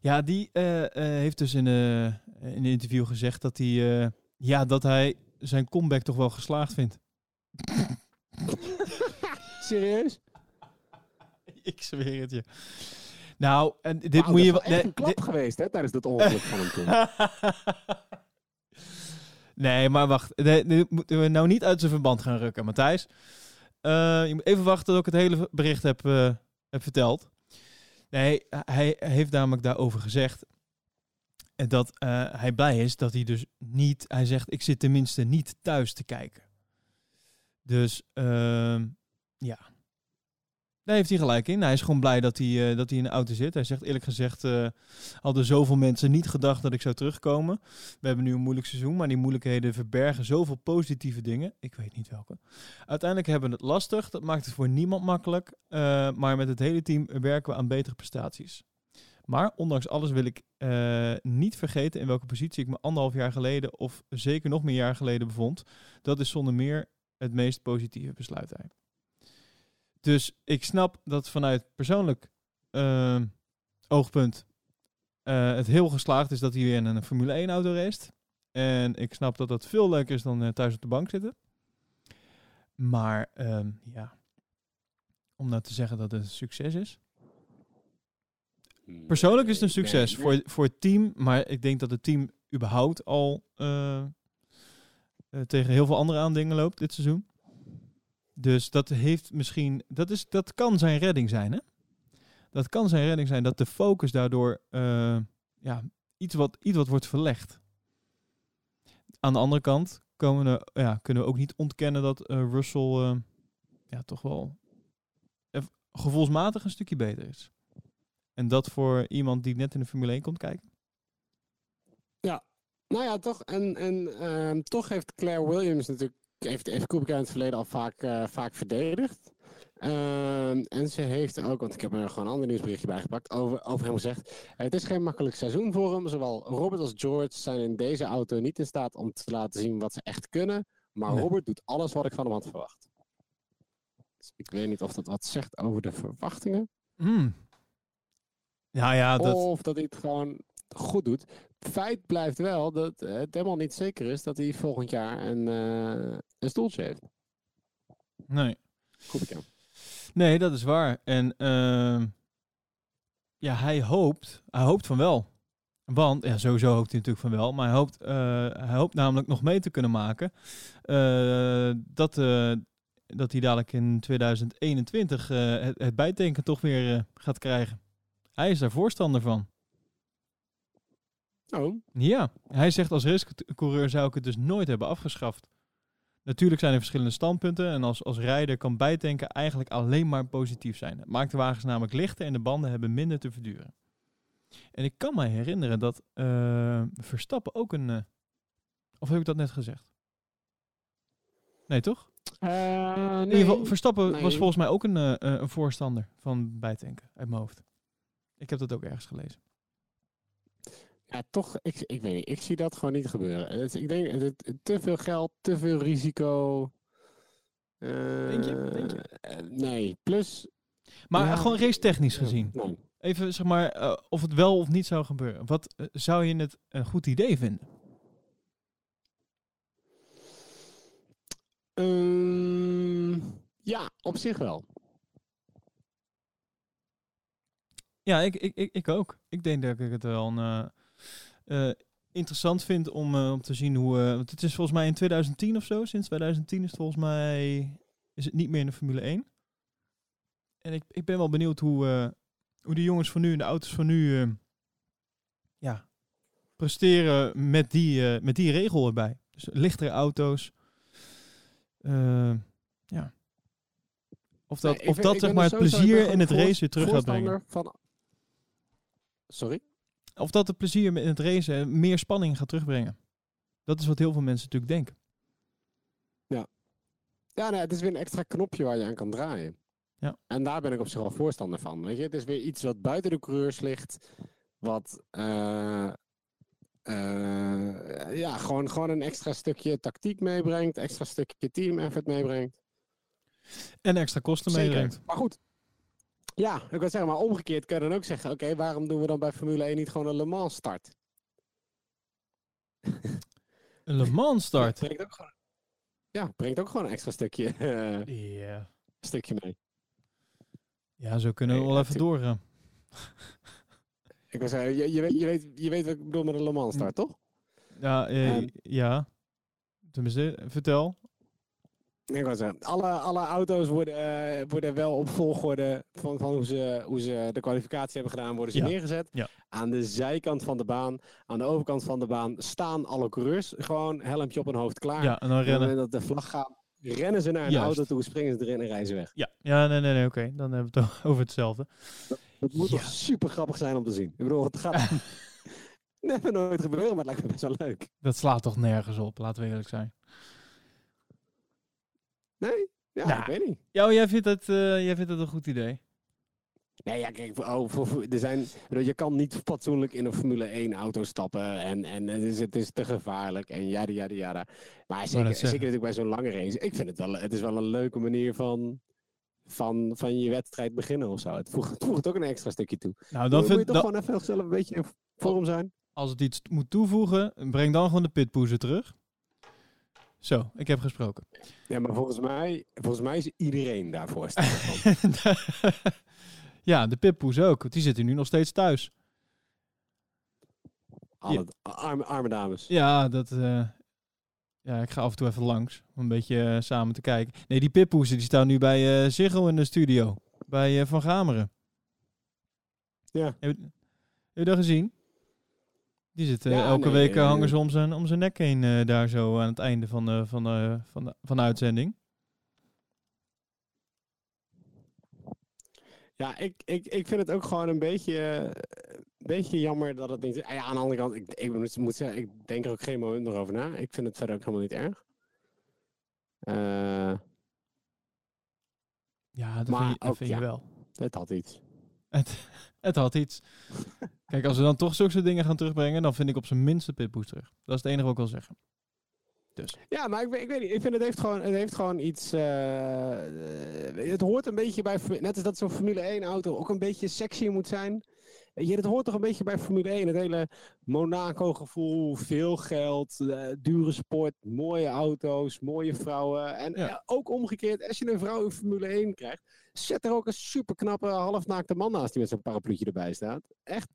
Ja, die heeft dus in, in een interview gezegd dat hij, ja, dat hij zijn comeback toch wel geslaagd vindt. (laughs) Serieus? (laughs) ik zweer het je. Nou, en dit moet je wel. echt een klap geweest hè, tijdens dat ongeluk van hem toen. (laughs) nee, maar wacht. Dit moeten we nou niet uit zijn verband gaan rukken, Matthijs. Uh, je moet even wachten tot ik het hele bericht heb, uh, heb verteld. Nee, hij heeft namelijk daarover gezegd dat uh, hij blij is dat hij dus niet... Hij zegt, ik zit tenminste niet thuis te kijken. Dus ehm, ja, daar heeft hij gelijk in. Hij is gewoon blij dat hij, uh, dat hij in de auto zit. Hij zegt eerlijk gezegd, uh, hadden zoveel mensen niet gedacht dat ik zou terugkomen. We hebben nu een moeilijk seizoen, maar die moeilijkheden verbergen zoveel positieve dingen. Ik weet niet welke. Uiteindelijk hebben we het lastig. Dat maakt het voor niemand makkelijk. Uh, maar met het hele team werken we aan betere prestaties. Maar ondanks alles wil ik niet vergeten in welke positie ik me anderhalf jaar geleden of zeker nog meer jaar geleden bevond. Dat is zonder meer het meest positieve besluit. Hij. Dus ik snap dat vanuit persoonlijk uh, oogpunt uh, het heel geslaagd is dat hij weer in een Formule 1 auto race. En ik snap dat dat veel leuker is dan eh, thuis op de bank zitten. Maar ehm, ja, om nou te zeggen dat het een succes is. Persoonlijk is het een succes voor, voor het team. Maar ik denk dat het team überhaupt al eh, eh, tegen heel veel andere aandingen loopt dit seizoen. Dus dat heeft misschien. Dat, is, dat kan zijn redding zijn, hè? Dat kan zijn redding zijn dat de focus daardoor eh, ja, iets, wat, iets wat wordt verlegd. Aan de andere kant komen ja, kunnen we ook niet ontkennen dat eh, Russell eh, ja, toch wel gevoelsmatig een stukje beter is. En dat voor iemand die net in de Formule 1 komt kijken. Nou ja, toch. En, en ehm, toch heeft Claire Williams natuurlijk. Heeft, heeft Kubica in het verleden al vaak, eh, vaak verdedigd. Ehm, en ze heeft ook, want ik heb er gewoon een ander nieuwsberichtje bij gepakt, over, over hem gezegd. Het is geen makkelijk seizoen voor hem. Zowel Robert als George zijn in deze auto niet in staat om te laten zien wat ze echt kunnen. Maar Nee. Robert doet alles wat ik van hem had verwacht. Dus ik weet niet of dat wat zegt over de verwachtingen. Hmm. Ja, ja, dat, Of dat hij het gewoon goed doet. Feit blijft wel dat het helemaal niet zeker is dat hij volgend jaar een, eh, een stoeltje heeft. nee. Kubica. nee, dat is waar. En ehm, ja, hij hoopt, hij hoopt van wel. Want, ja, sowieso hoopt hij natuurlijk van wel. Maar hij hoopt, eh, hij hoopt namelijk nog mee te kunnen maken. eh, dat, dat hij dadelijk in 2021 eh, het, het bijtanken toch weer gaat krijgen. Hij is daar voorstander van. Oh, Ja, hij zegt als racecoureur zou ik het dus nooit hebben afgeschaft. Natuurlijk zijn er verschillende standpunten en als, als rijder kan bijtanken eigenlijk alleen maar positief zijn. Het maakt de wagens namelijk lichter en de banden hebben minder te verduren. En ik kan me herinneren dat eh, Verstappen ook een... eh, of heb ik dat net gezegd? Nee, toch? Eh, In ieder geval, Verstappen Nee. was volgens mij ook een, een voorstander van bijtanken uit mijn hoofd. Ik heb dat ook ergens gelezen. Ja, toch, ik, ik weet niet, ik zie dat gewoon niet gebeuren. Het, ik denk, het, te veel geld, te veel risico. Eh, Denk je? Denk je? eh, nee, plus... Maar Ja, gewoon race technisch gezien. nee. Even zeg maar, eh, of het wel of niet zou gebeuren. Wat zou je het een goed idee vinden? Ehm, ja, op zich wel. Ja, ik, ik, ik, ik ook. Ik denk dat ik het wel een, interessant vind om, eh, om te zien hoe... eh, want het is volgens mij in 2010 of zo. Sinds 2010 is het volgens mij... Is het niet meer in de Formule 1. En ik, ik ben wel benieuwd hoe, eh, hoe de jongens van nu en de auto's van nu... eh, ja, presteren met die, eh, met die regel erbij. Dus lichtere auto's. Eh, ja. Of dat, Nee, of ben- dat zeg maar het plezier in het race weer terug gaat brengen. Van... Sorry? Of dat het plezier in het racen meer spanning gaat terugbrengen. Dat is wat heel veel mensen natuurlijk denken. Ja, nee, het is weer een extra knopje waar je aan kan draaien. Ja. En daar ben ik op zich wel voorstander van. Weet je? Het is weer iets wat buiten de coureurs ligt. Wat eh, eh, ja, gewoon, gewoon een extra stukje tactiek meebrengt. Extra stukje team effort meebrengt. En extra kosten meebrengt. Maar goed. Ja, ik wil zeggen, maar omgekeerd kan je dan ook zeggen: oké, waarom doen we dan bij Formule 1 niet gewoon een Le Mans start? (laughs) Een Le Mans start. Brengt ook gewoon, ja, brengt ook gewoon een extra stukje, (laughs) eh, stukje mee. Ja, zo kunnen we wel even doorgaan. Ik wil zeggen, je, je, weet, je, weet, je weet wat ik bedoel met een Le Mans start, toch? Ja, eh, Ehm. ja. Tenminste, vertel. Ik alle, alle auto's worden, eh, worden wel op volgorde van, van hoe, ze, hoe ze de kwalificatie hebben gedaan, worden ze Ja, neergezet. ja. Aan de zijkant van de baan, aan de overkant van de baan staan alle coureurs. Gewoon helmpje op hun hoofd klaar. Ja, en dan rennen. dat de vlag gaat, rennen ze naar een Juist. auto toe, springen ze erin en rijden ze weg. Ja, ja nee, nee, nee, oké. Dan hebben we het (laughs) over hetzelfde. Het moet Ja. toch super grappig zijn om te zien. Ik bedoel, het gaat (laughs) (laughs) never nooit gebeuren, maar het lijkt me best wel leuk. Dat slaat toch nergens op, laten we eerlijk zijn. Nee? Ja, Nou. ik weet niet. Ja, oh, jij vindt het, eh, jij vindt het een goed idee. Nee, ja, kijk, oh, voor, er zijn, je kan niet fatsoenlijk in een Formule 1 auto stappen en, en het, is, het is te gevaarlijk en jada, jada, jada. Maar zeker, zeker natuurlijk bij zo'n lange race. Ik vind het wel, het is wel een leuke manier van, van, van je wedstrijd beginnen of zo. Het voegt, het voegt ook een extra stukje toe. Nou, dan moet je toch gewoon even zelf een beetje in vorm zijn. Als het iets moet toevoegen, breng dan gewoon de pitpoezen terug. Zo, ik heb gesproken. Ja, maar volgens mij, volgens mij is iedereen daarvoor (laughs) ja, de pitpoes ook. want Die zitten nu nog steeds thuis. Alle arme, arme dames. Ja, dat, eh, ja, ik ga af en toe even langs om een beetje eh, samen te kijken. Nee, die pitpoezen die staan nu bij eh Ziggo in de studio. Bij Van Gameren. Ja. Heb, je- heb je dat gezien? Die zitten Ja, elke nee, week eh, eh, hangen ze om zijn, om zijn nek heen eh, daar zo aan het einde van, de van, de van, de, van de uitzending. Ja, ik, ik, ik vind het ook gewoon een beetje, een beetje jammer dat het niet... Ja, aan de andere kant, ik, ik moet- zeggen, ik denk er ook geen moment meer over na. Ik vind het verder ook helemaal niet erg. Ja, dat Maar vind, je, dat ook, vind je ja. wel. het had iets. Het, (laughs) het had iets. (laughs) Kijk, als we dan toch zulke soort dingen gaan terugbrengen, dan vind ik op zijn minst de pitpoes terug. Dat is het enige wat ik wil zeggen. Dus. Ja, maar ik, weet- ik weet niet. Ik vind het heeft gewoon, het heeft gewoon iets. eh, het hoort een beetje bij. Net als dat zo'n Formule 1 auto ook een beetje sexy moet zijn. Je, het hoort toch een beetje bij Formule 1. Het hele Monaco-gevoel, veel geld, eh, dure sport, mooie auto's, mooie vrouwen. En Ja. eh, ook omgekeerd, als je een vrouw in Formule 1 krijgt, zet er ook een superknappe halfnaakte man naast die met zo'n parapluutje erbij staat. Echt.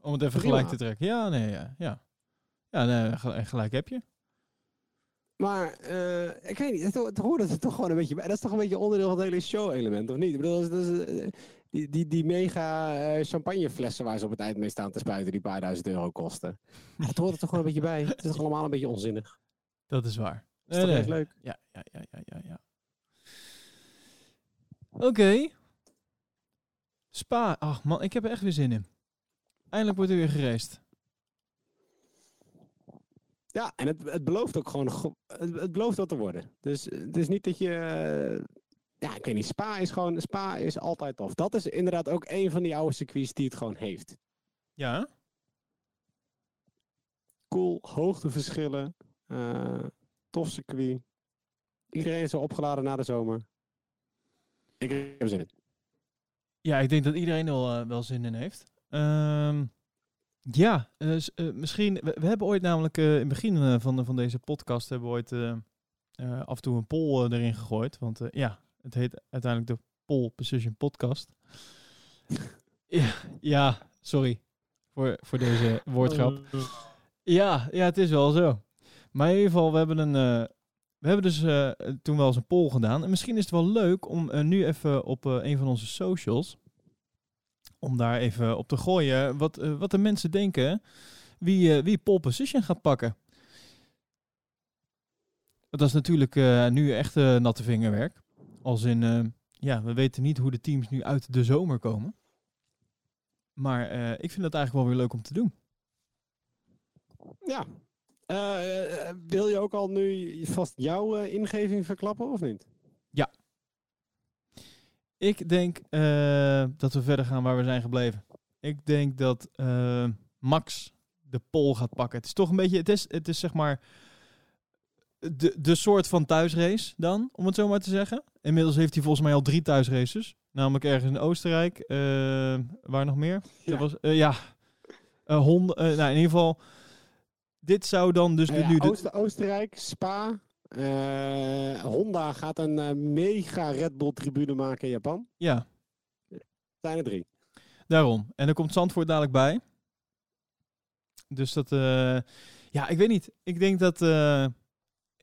Om het even Prima. gelijk te trekken. Ja, nee, ja. Ja, ja nee, gel- gelijk heb je. Maar eh, ik weet niet, het, het hoort er toch gewoon een beetje bij. Dat is toch een beetje onderdeel van het hele show-element, of niet? Ik bedoel, dat is, dat is, eh, die, die, die mega eh, champagneflessen waar ze op het eind mee staan te spuiten, die paar duizend euro kosten. Dat hoort er toch gewoon een beetje bij. Het is toch allemaal een beetje onzinnig. Dat is waar. Dat is toch Nee, echt leuk? Ja, ja, ja, ja, ja. ja. Oké. Spa. Ach man, ik heb er echt weer zin in. Eindelijk wordt er weer gereisd. Ja, en het, het belooft ook gewoon, het, het belooft wat te worden. Dus eh, het is niet dat je, eh, ja, ik weet niet, Spa is gewoon, Spa is altijd tof. Dat is inderdaad ook een van die oude circuits die het gewoon heeft. Ja? cool, hoogteverschillen, eh tof circuit. Iedereen is al opgeladen na de zomer. Ik heb zin in. Ja, ik denk dat iedereen er wel, eh, wel zin in heeft. Ehm, ja, s- eh, misschien. We, we hebben ooit namelijk in het begin van, van deze podcast hebben we ooit af en toe een poll erin gegooid. Want ja, het heet uiteindelijk de Pole Precision Podcast. (laughs) ja, ja, sorry voor, voor deze woordgrap. (laughs) Ja, ja, het is wel zo. Maar in ieder geval, we hebben een. We hebben dus eh, toen wel eens een poll gedaan. En misschien is het wel leuk om eh, nu even op eh, een van onze socials. Om daar even op te gooien. Wat, wat de mensen denken. Wie, wie pole position gaat pakken. Dat is natuurlijk nu echt natte vingerwerk. Als in. ja, we weten niet hoe de teams nu uit de zomer komen. Maar ik vind dat eigenlijk wel weer leuk om te doen. Ja. Eh, eh, wil je ook al nu vast jouw eh, ingeving verklappen of niet? Ik denk dat we verder gaan waar we zijn gebleven. Ik denk dat Max de pol gaat pakken. Het is toch een beetje, het is, het is zeg maar de, de soort van thuisrace dan, om het zo maar te zeggen. Inmiddels heeft hij volgens mij al drie thuisraces. Namelijk ergens in Oostenrijk. waar nog meer? Ja. Dat was, ja, nou, in ieder geval, dit zou dan dus de, ja, nu de, Oost- Oostenrijk, Spa. eh, Honda gaat een eh, mega Red Bull tribune maken in Japan. ja, Zijn er drie. Daarom. En er komt Zandvoort dadelijk bij. Dus dat, eh, ja, ik weet niet. Ik denk dat,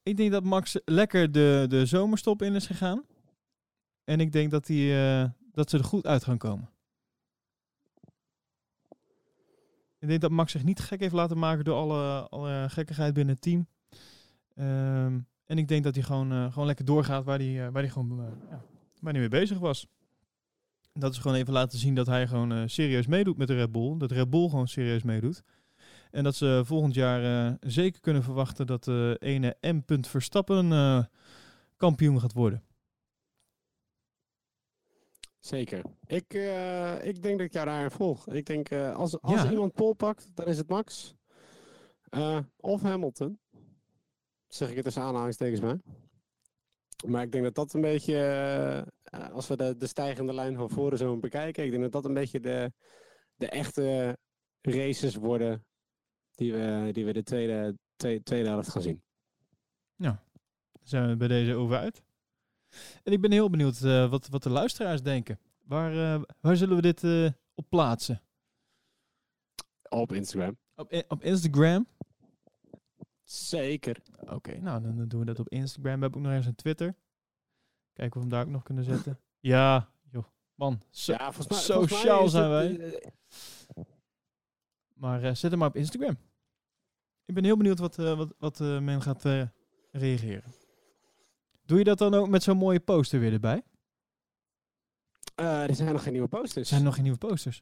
ik denk dat Max lekker de, de zomerstop in is gegaan. En ik denk dat, die, dat ze er goed uit gaan komen. Ik denk dat Max zich niet gek heeft laten maken door alle, gekkigheid binnen het team. Ehm, en ik denk dat hij gewoon, eh, gewoon lekker doorgaat waar hij, waar hij gewoon eh, ja, waar hij mee bezig was. Dat is gewoon even laten zien dat hij gewoon serieus meedoet met de Red Bull. Dat Red Bull gewoon serieus meedoet. En dat ze volgend jaar zeker kunnen verwachten dat de ene M. Verstappen kampioen gaat worden. Zeker. Ik, eh, ik denk dat ik jou daarin volg. Ik denk, eh, als, als Ja. iemand Pol pakt, dan is het Max. Eh, of Hamilton. Zeg ik het tussen aanhalingstekens maar. Maar ik denk dat dat een beetje, als we de, de stijgende lijn van voren zo bekijken, ik denk dat dat een beetje de, de echte races worden die we, die we de tweede, tweede, tweede helft gaan zien. zijn we bij deze over uit. En ik ben heel benieuwd eh, wat, wat de luisteraars denken. Waar, eh, waar zullen we dit eh, op plaatsen? Op Instagram. Op, op Instagram? Zeker. Oké, nou dan, dan doen we dat op Instagram. We hebben ook nog ergens een Twitter. Kijken of we hem daar ook nog kunnen zetten. (laughs) ja, joh. Man, ja, volgens mij, sociaal volgens mij is zijn het, wij. Maar zet hem maar op Instagram. Ik ben heel benieuwd wat, wat, wat men gaat reageren. Doe je dat dan ook met zo'n mooie poster weer erbij? eh, er zijn nog geen nieuwe posters. Zijn er nog geen nieuwe posters?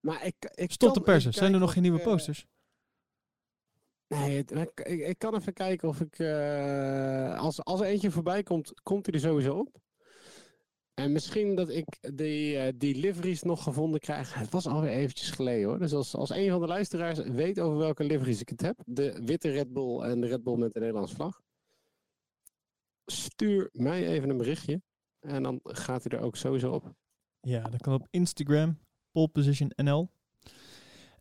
maar ik, ik Stop te persen. Zijn er nog geen nieuwe eh, posters? Nee, het- maar ik, ik, kan even kijken of ik. eh, als, als er eentje voorbij komt, komt hij er sowieso op. En misschien dat ik die, eh, die liveries nog gevonden krijg. Het was alweer eventjes geleden hoor. Dus als, als een van de luisteraars weet over welke liveries ik het heb. De witte Red Bull en de Red Bull met de Nederlandse vlag. Stuur mij even een berichtje. En dan gaat hij er ook sowieso op. Ja, dat kan op Instagram. Polepositionnl.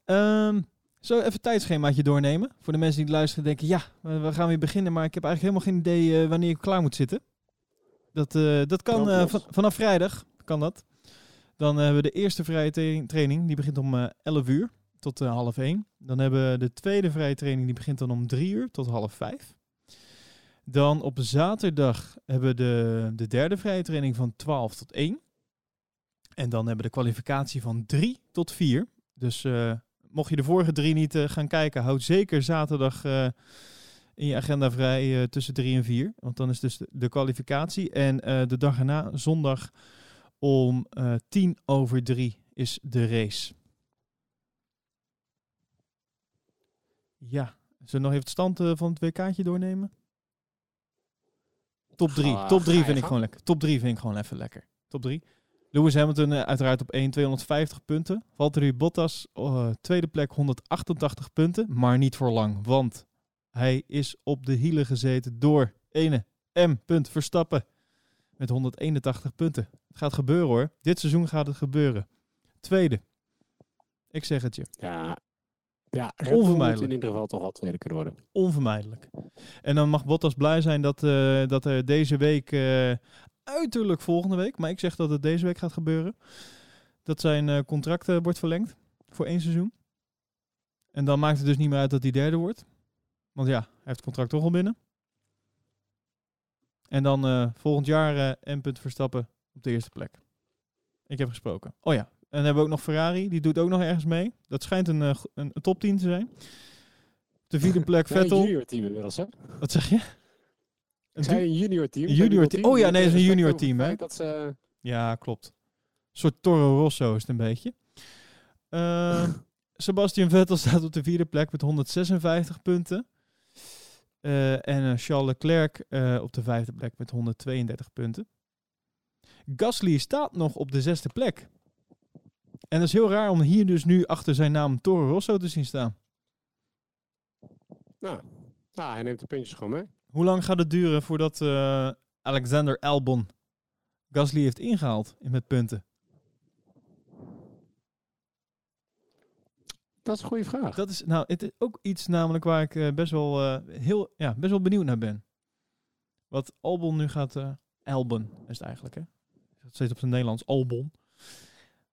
Ehm zo even tijdschemaatje doornemen. Voor de mensen die luisteren denken, ja, we gaan weer beginnen. Maar ik heb eigenlijk helemaal geen idee eh, wanneer ik klaar moet zitten. Dat, eh, dat kan eh, vanaf vrijdag. Kan dat. Dan hebben we de eerste vrije tra- training. Die begint om eh 11 uur tot half 1. Dan hebben we de tweede vrije training. Die begint dan om 3 uur tot half 5. Dan op zaterdag hebben we de, de derde vrije training van 12 tot 1. En dan hebben we de kwalificatie van 3 tot 4. Dus eh, mocht je de vorige drie niet eh, gaan kijken, houd zeker zaterdag eh, in je agenda vrij tussen 3 en 4. Want dan is dus de, de kwalificatie. En de dag erna, zondag om eh 10 over 3, is de race. Ja, zullen we nog even het stand van het WK'tje doornemen? Top 3. Ga- Top ga 3 je vind ik gang. gewoon lekker. Top 3 vind ik gewoon even lekker. Top 3. Lewis Hamilton eh, uiteraard op 1, 250 punten. Valtteri Bottas, eh, tweede plek 188 punten. Maar niet voor lang, want hij is op de hielen gezeten door ene M. Punt Verstappen. Met 181 punten. Het gaat gebeuren hoor. Dit seizoen gaat het gebeuren. Tweede. Ik zeg het je. Ja, ja Onvermijdelijk. in ieder geval toch wel tweede kunnen worden. Onvermijdelijk. En dan mag Bottas blij zijn dat, eh, dat er deze week, eh, uiterlijk volgende week, maar ik zeg dat het deze week gaat gebeuren, dat zijn eh, contract wordt verlengd voor één seizoen. En dan maakt het dus niet meer uit dat hij derde wordt. Want ja, hij heeft het contract toch al binnen. En dan volgend jaar M. Verstappen op de eerste plek. Ik heb gesproken. Oh ja, dan hebben we ook nog Ferrari. Die doet ook nog ergens mee. Dat schijnt een, eh, een, een top 10 te zijn. Op de vierde plek Vettel. Een junior team inmiddels, hè? Wat zeg je? Een zei een junior team. Een junior team. Oh ja, nee, het is een junior team, hè? Dat ze, Ja, klopt. Een soort Toro Rosso is het een beetje. Eh, (laughs) Sebastian Vettel staat op de vierde plek met 156 punten. Eh, en eh, Charles Leclerc op de vijfde plek met 132 punten. Gasly staat nog op de zesde plek. En dat is heel raar om hier dus nu achter zijn naam Toro Rosso te zien staan. nou, nou, hij neemt de puntjes gewoon mee. Hoe lang gaat het duren voordat eh, Alexander Albon Gasly heeft ingehaald in met punten? Dat is een goede vraag. Dat is nou, het is ook iets namelijk waar ik eh, best wel eh, heel, ja, best wel benieuwd naar ben. Wat Albon nu gaat, Albon is het eigenlijk, hè? Steeds op zijn Nederlands, Albon.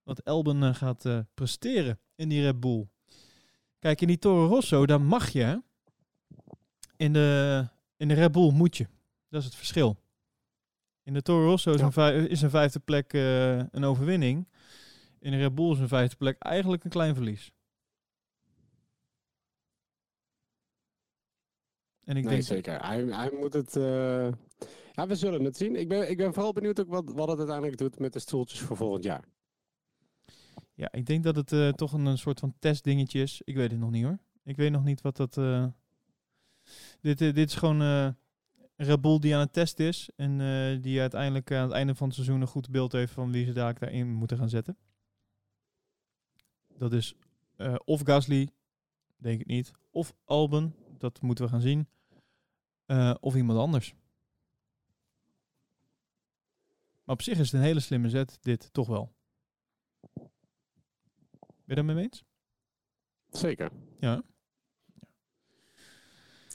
Wat Albon eh, gaat eh, presteren in die Red Bull. Kijk, in die Toro Rosso, daar mag je? In de, in de Red Bull moet je. Dat is het verschil. In de Toro Rosso is, Ja. een, vij- is een vijfde plek eh, een overwinning. In de Red Bull is een vijfde plek eigenlijk een klein verlies. En ik nee, denk, zeker. Hij, hij moet het... Ja, we zullen het zien. Ik ben, ik ben vooral benieuwd ook wat, wat het uiteindelijk doet met de stoeltjes voor volgend jaar. Ja, ik denk dat het eh, toch een, soort van testdingetje is. Ik weet het nog niet hoor. Ik weet nog niet wat dat... eh, Dit, eh, dit is gewoon een Red Bull die aan het testen is. En die uiteindelijk aan het einde van het seizoen een goed beeld heeft van wie ze daar daarin moeten gaan zetten. Dat is of Gasly, denk ik niet. Of Albon, dat moeten we gaan zien. Of iemand anders. Maar op zich is het een hele slimme zet, dit toch wel. Ben je daarmee eens? Zeker. Ja.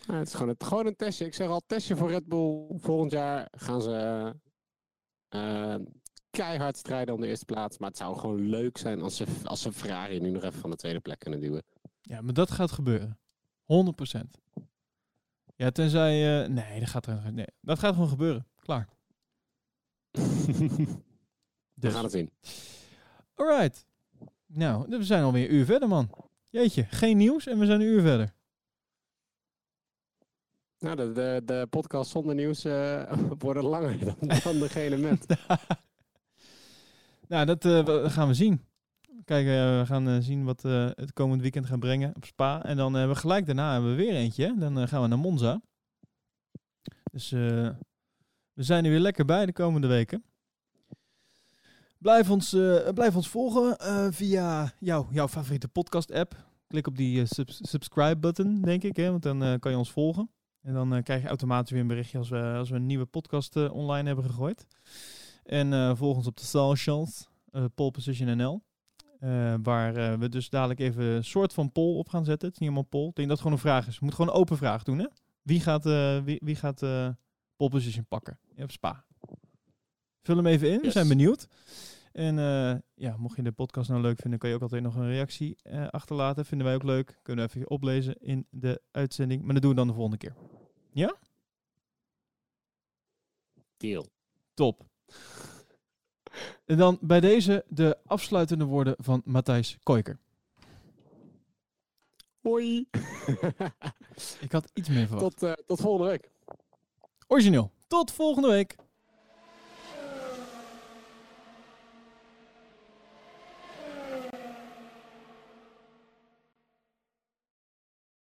Ja, het is gewoon, het, gewoon een testje. Ik zeg al, testje voor Red Bull. Volgend jaar gaan ze eh, keihard strijden om de eerste plaats. Maar het zou gewoon leuk zijn als ze, als ze Ferrari nu nog even van de tweede plek kunnen duwen. Ja, maar dat gaat gebeuren. 100%. Ja, tenzij... eh, nee, dat gaat, er, nee, dat gaat gewoon gebeuren. Klaar. (laughs) We Dus. gaan het zien. Alright. Nou, we zijn alweer een uur verder, man. Jeetje, geen nieuws en we zijn een uur verder. Nou, de, de, de podcast zonder nieuws eh, (laughs) worden langer (laughs) dan, dan degene met. (laughs) nou, dat eh, gaan we zien. Kijken, eh, we gaan zien wat het komend weekend gaat brengen op Spa. En dan hebben we gelijk daarna hebben we weer eentje. hè. Dan gaan we naar Monza. Dus we zijn er weer lekker bij de komende weken. Blijf ons, eh, blijf ons volgen eh, via jouw, jouw favoriete podcast-app. Klik op die eh, subs- subscribe-button, denk ik, hè, want dan kan je ons volgen. En dan krijg je automatisch weer een berichtje als we, als we een nieuwe podcast online hebben gegooid. En volg ons op de socials, Pole NL. waar we dus dadelijk even een soort van poll op gaan zetten. Het is niet helemaal poll. Ik denk dat het gewoon een vraag is. We moeten gewoon een open vraag doen, hè? Wie gaat, wie, wie gaat pole position pakken op Spa? Vul hem even in, we zijn benieuwd. En eh, ja, mocht je de podcast nou leuk vinden, kan je ook altijd nog een reactie eh, achterlaten. Vinden wij ook leuk. Kunnen we even oplezen in de uitzending. Maar dat doen we dan de volgende keer. Deal. Top. En dan bij deze de afsluitende woorden van Matthijs Koiker. Hoi. (laughs) Ik had iets meer verwacht. tot, eh, tot volgende week. Origineel. Tot volgende week.